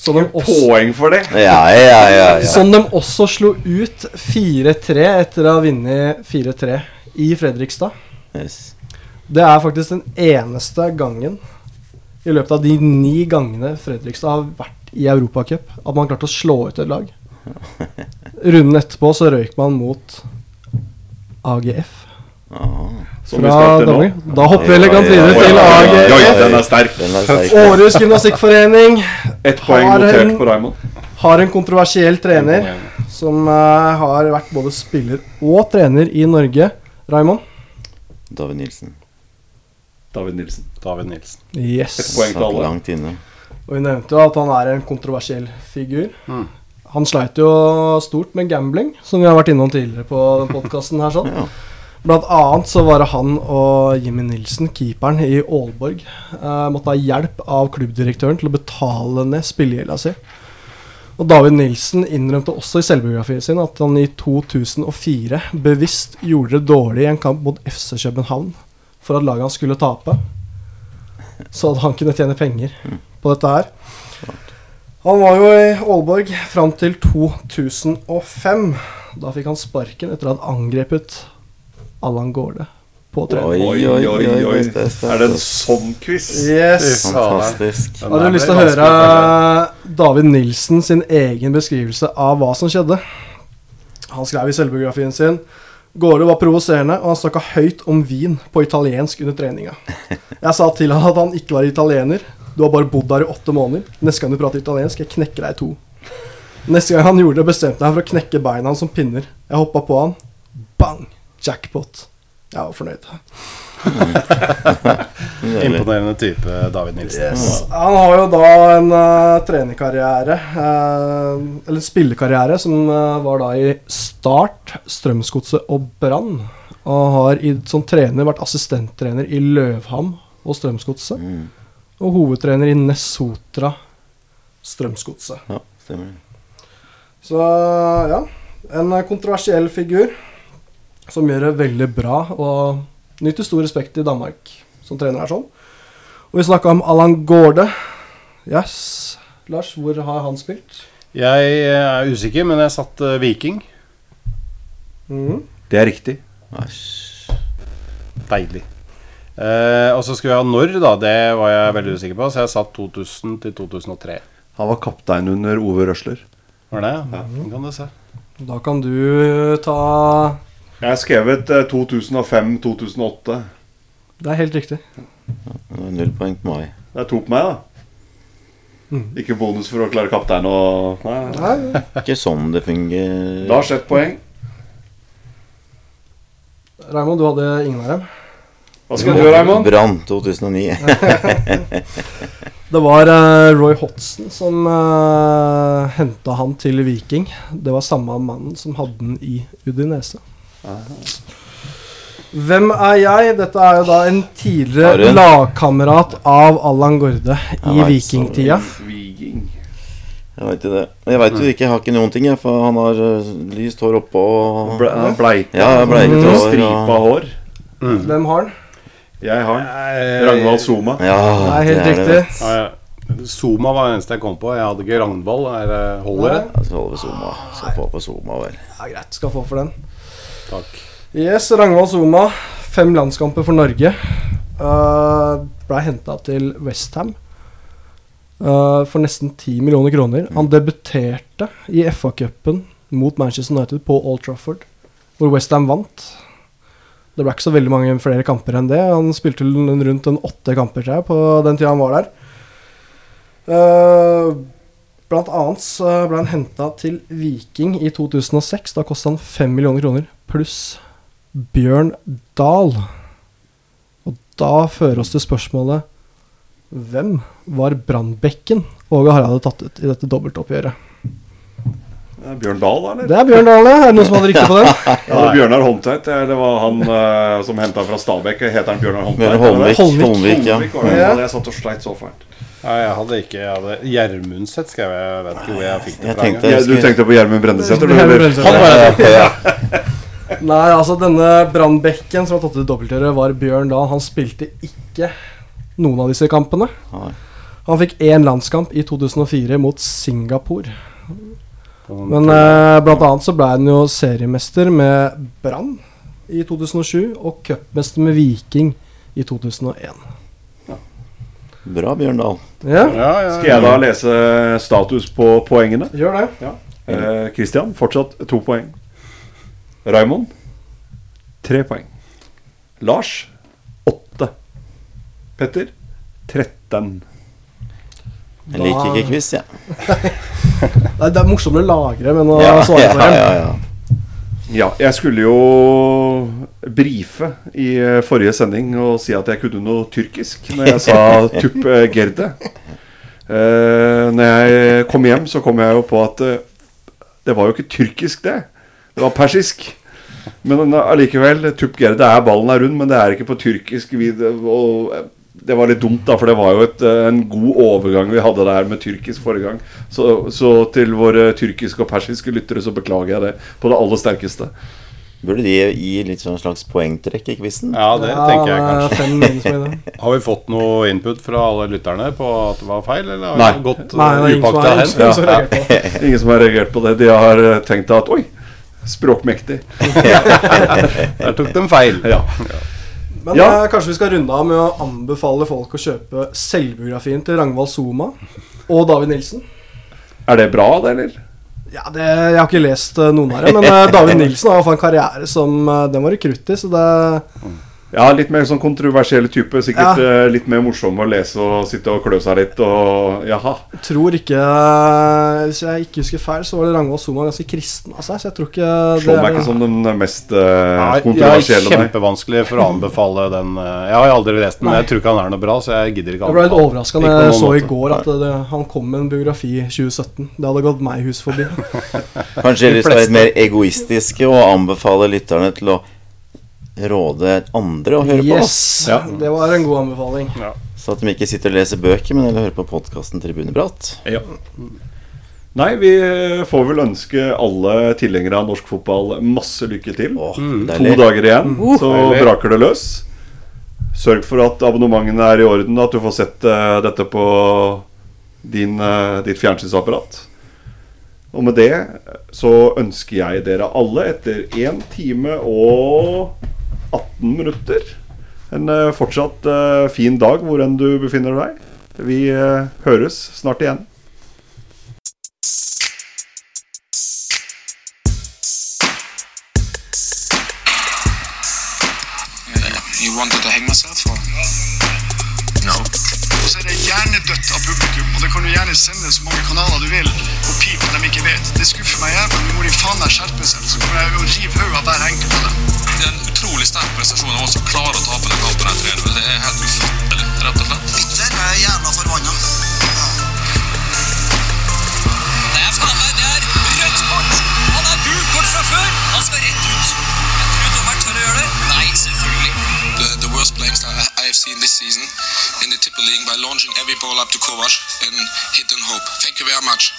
Som de også, Poeng for det! Ja, ja, ja. ja. som de også slo ut 4-3 etter å ha vunnet 4-3 i Fredrikstad. Yes. Det er faktisk den eneste gangen i løpet av de ni gangene Fredrikstad har vært i Europacup, at man klarte å slå ut et lag. Runden etterpå så røyk man mot AGF fra. Danmark. Da hopper vi elegant videre til AGF. Århus gymnastikkforening Ett poeng Har notert en- på Raymond. har en kontroversiell trener som eh, har vært både spiller og trener i Norge. Raymond? David Nilsen. David Nilsen. David Nilsen. Yes. Et poeng til alle. langt inne. Og vi nevnte jo at han er en kontroversiell figur. Mm. Han sleit jo stort med gambling, som vi har vært innom tidligere på den podkasten her. sånn. Ja. Blant annet så var det han og Jimmy Nilsen, keeperen i Aalborg, eh, måtte ha hjelp av klubbdirektøren til å betale ned spillegjelda si. Og David Nilsen innrømte også i selvbiografien sin at han i 2004 bevisst gjorde det dårlig i en kamp mot FC København for at laget hans skulle tape. Så at han kunne tjene penger på dette her. Han var jo i Aalborg fram til 2005. Da fikk han sparken etter å ha angrepet Allan Gårde på trening. Oi, oi, oi. oi. Er det en sånn quiz? Yes. Fantastisk. Har du lyst til å høre David Nilsen sin egen beskrivelse av hva som skjedde? Han skrev i selvbiografien sin Gårde var provoserende, og han snakka høyt om vin på italiensk under treninga. Jeg sa til han at han ikke var italiener. Du har bare bodd der i åtte måneder. Neste gang du prater italiensk, jeg knekker deg i to. Neste gang han gjorde det, bestemte jeg meg for å knekke beina hans som pinner. Jeg hoppa på han. Bang! Jackpot. Jeg var fornøyd. Imponerende type David Nilsen. Han har jo da en uh, trenerkarriere, uh, eller spillekarriere, som uh, var da i Start, Strømsgodset og Brann. Og har i, som trener vært assistenttrener i Løvham og Strømsgodset. Mm. Og hovedtrener i Nessotra Strømsgodset. Ja, stemmer. Så ja, en kontroversiell figur. Som gjør det veldig bra og nyter stor respekt i Danmark som trener her sånn. Og vi snakka om Allan Gårde. Yes. Lars, hvor har han spilt? Jeg er usikker, men jeg satt eh, Viking. Mm. Det er riktig. Æsj. Deilig. Eh, og så skulle jeg ha når, da. Det var jeg veldig usikker på, så jeg satt 2000 til 2003. Han var kaptein under Ove Røsler. Var det? Ja. Kan du se. Da kan du eh, ta Jeg har skrevet eh, 2005-2008. Det er helt riktig. Det er null poeng på meg. Det er to på meg, da. Ikke bonus for å klare kaptein og Nei. Ikke sånn det fungerer. Lars ett poeng. Raymond, du hadde ingen av dem. Hva skal du gjøre, Raymond? Brann 2009. Det var uh, Roy Hodgson som uh, henta han til Viking. Det var samme mannen som hadde den i Udinese. Hvem er jeg? Dette er jo da en tidligere lagkamerat av Allan Gorde i vikingtida. Viking. Jeg veit jo det. Jeg veit jo ikke, jeg har ikke noen ting, jeg, for han har uh, lyst hår oppå og Ble, bleike. Ja, bleikete hår. Stripa hår. Hvem har den? Jeg har den. Eh, Ragnvald Soma. Ja, Det er helt det riktig. Det, Ja, ja. Soma var det eneste jeg kom på. Jeg hadde ikke Ragnvald. Er det holder det? Jeg skal holde ved Soma. Skal få på Soma, vel. Ja, Greit, skal få for den. Takk. Yes, Ragnvald Soma. Fem landskamper for Norge. Uh, Blei henta til Westham uh, for nesten 10 millioner kroner. Han debuterte i FA-cupen mot Manchester United på Old Trafford, hvor Westham vant. Det ble ikke så veldig mange flere kamper enn det. Han spilte rundt en åtte kamper tror jeg, på den tida han var der. Uh, blant annet så ble han henta til Viking i 2006. Da kosta han 5 millioner kroner pluss Bjørn Dahl. Og da fører oss til spørsmålet Hvem var Brannbekken Åge Harald hadde tatt ut i dette dobbeltoppgjøret? Det er Bjørn Dahl, eller? Det er Bjørn Dahl, ja. Er det noen som hadde riktig på den? Ja, det er Bjørnar Holmtveit. Det var han uh, som henta fra Stabekk. Heter han Bjørnar Holmtveit? Bjørn Holmvik. Holmvik. Holmvik, ja. Holmvik var det. Ja. Jeg satt og sleit så fælt. Ja, jeg hadde ikke jeg hadde Gjermundseth, skrev jeg. Jeg vet ikke hvor jeg fikk det Jeg fra. tenkte-. Ja, du tenkte på Gjermund Brendesæter? Ja, Nei, altså denne Brannbekken som har tatt ut dobbeltgjøret, var Bjørn Dahl. Han spilte ikke noen av disse kampene. Han fikk én landskamp i 2004 mot Singapore. Men eh, blant annet så ble han jo seriemester med Brann i 2007 og cupmester med Viking i 2001. Bra, Bjørndal. Ja, Ja, ja, Skal jeg da lese status på poengene? gjør det. Eh, Christian, fortsatt to poeng. Raymond, tre poeng. Lars, åtte. Petter, 13. Jeg liker ikke quiz, jeg. Det er, det er morsommere å lagre, men å Ja, svare ja, på dem. ja, ja. Ja, jeg skulle jo brife i eh, forrige sending og si at jeg kunne noe tyrkisk når jeg sa tupp eh, gerde. Uh, når jeg kom hjem, så kom jeg jo på at uh, det var jo ikke tyrkisk, det. Det var persisk. Men allikevel, uh, tupp gerde er ballen er rund, men det er ikke på tyrkisk. Vi- Og det var litt dumt, da, for det var jo et, en god overgang vi hadde der med tyrkisk forrige gang. Så, så til våre tyrkiske og persiske lyttere så beklager jeg det på det aller sterkeste. Burde de gi litt sånn slags poengtrekk i quizen? ja, det tenker jeg kanskje. Fem minuspoeng, det. Har vi fått noe input fra alle lytterne på at det var feil, eller har Nei. vi gått Nei, det ingen som upakta har- hen? ingen som har reagert på det. Ingen som har reagert på det. De har eh, tenkt at oi, språkmektig. Der tok de feil. Ja. Men Ja. eh, kanskje vi skal runde av med å anbefale folk å kjøpe selvbiografien til Ragnvald Soma og David Nilsen. Er det bra, det, eller? Ja, det, Jeg har ikke lest eh, noen av dem, men eh, David Nilsen har i hvert fall en karriere som uh, Den var rekrutt i, så det Ja, litt mer sånn kontroversiell type. Sikkert ja. litt mer morsom å lese og sitte og klø seg litt og Jaha. tror ikke eh, Hvis jeg ikke husker feil, så var det Ragnvald Soma ganske kristen av seg, så jeg tror ikke det Slår er- meg ikke som den mest uh, Nei, jeg er kjempevanskelig for å anbefale den. Jeg har aldri lest den, men jeg tror ikke han er noe bra, så jeg gidder ikke Jeg ble litt anbefale den. overraska Ikke da jeg noen så i går at det, han kom med en biografi i 2017. Det hadde gått meg hus forbi. Kanskje vi skal være litt mer egoistiske og anbefale lytterne til å råde andre å høre på oss. Ja. Det var en god anbefaling. Så at de ikke sitter og leser bøker, men heller hører på podkasten Tribuneprat. Ja. Nei, vi får vel ønske alle tilhengere av norsk fotball masse lykke til. Åh, To dager igjen, så Deilig. braker det løs. Sørg for at abonnementene er i orden, at du får sett uh, dette på din, uh, ditt fjernsynsapparat. Og med det så ønsker jeg dere alle, etter én time og 18 minutter, en eh, fortsatt eh, fin dag hvor enn du befinner deg. Vi eh, høres snart igjen. Det kan du gjerne sende så mange kanaler du vil og pip når de ikke vet. Det skuffer meg jævlig. Nå må de faen meg skjerpe seg, så kommer jeg og rive hodet av hver enkelt av dem. Det er en utrolig sterk prestasjon av oss som klarer å tape den kampen. her 3-0. Det er helt ufattelig, rett og slett. Bitter. Jeg er jævla forbanna. Det er faen meg, det er rødt kort! Han er gult kort fra før! Han skal rett ut. Jeg tror dommeren tør å gjøre det. Nei, selvfølgelig. Worst style I I have seen this season in the Tipper League by launching every ball up to Kovac and hit and hope. Thank you very much.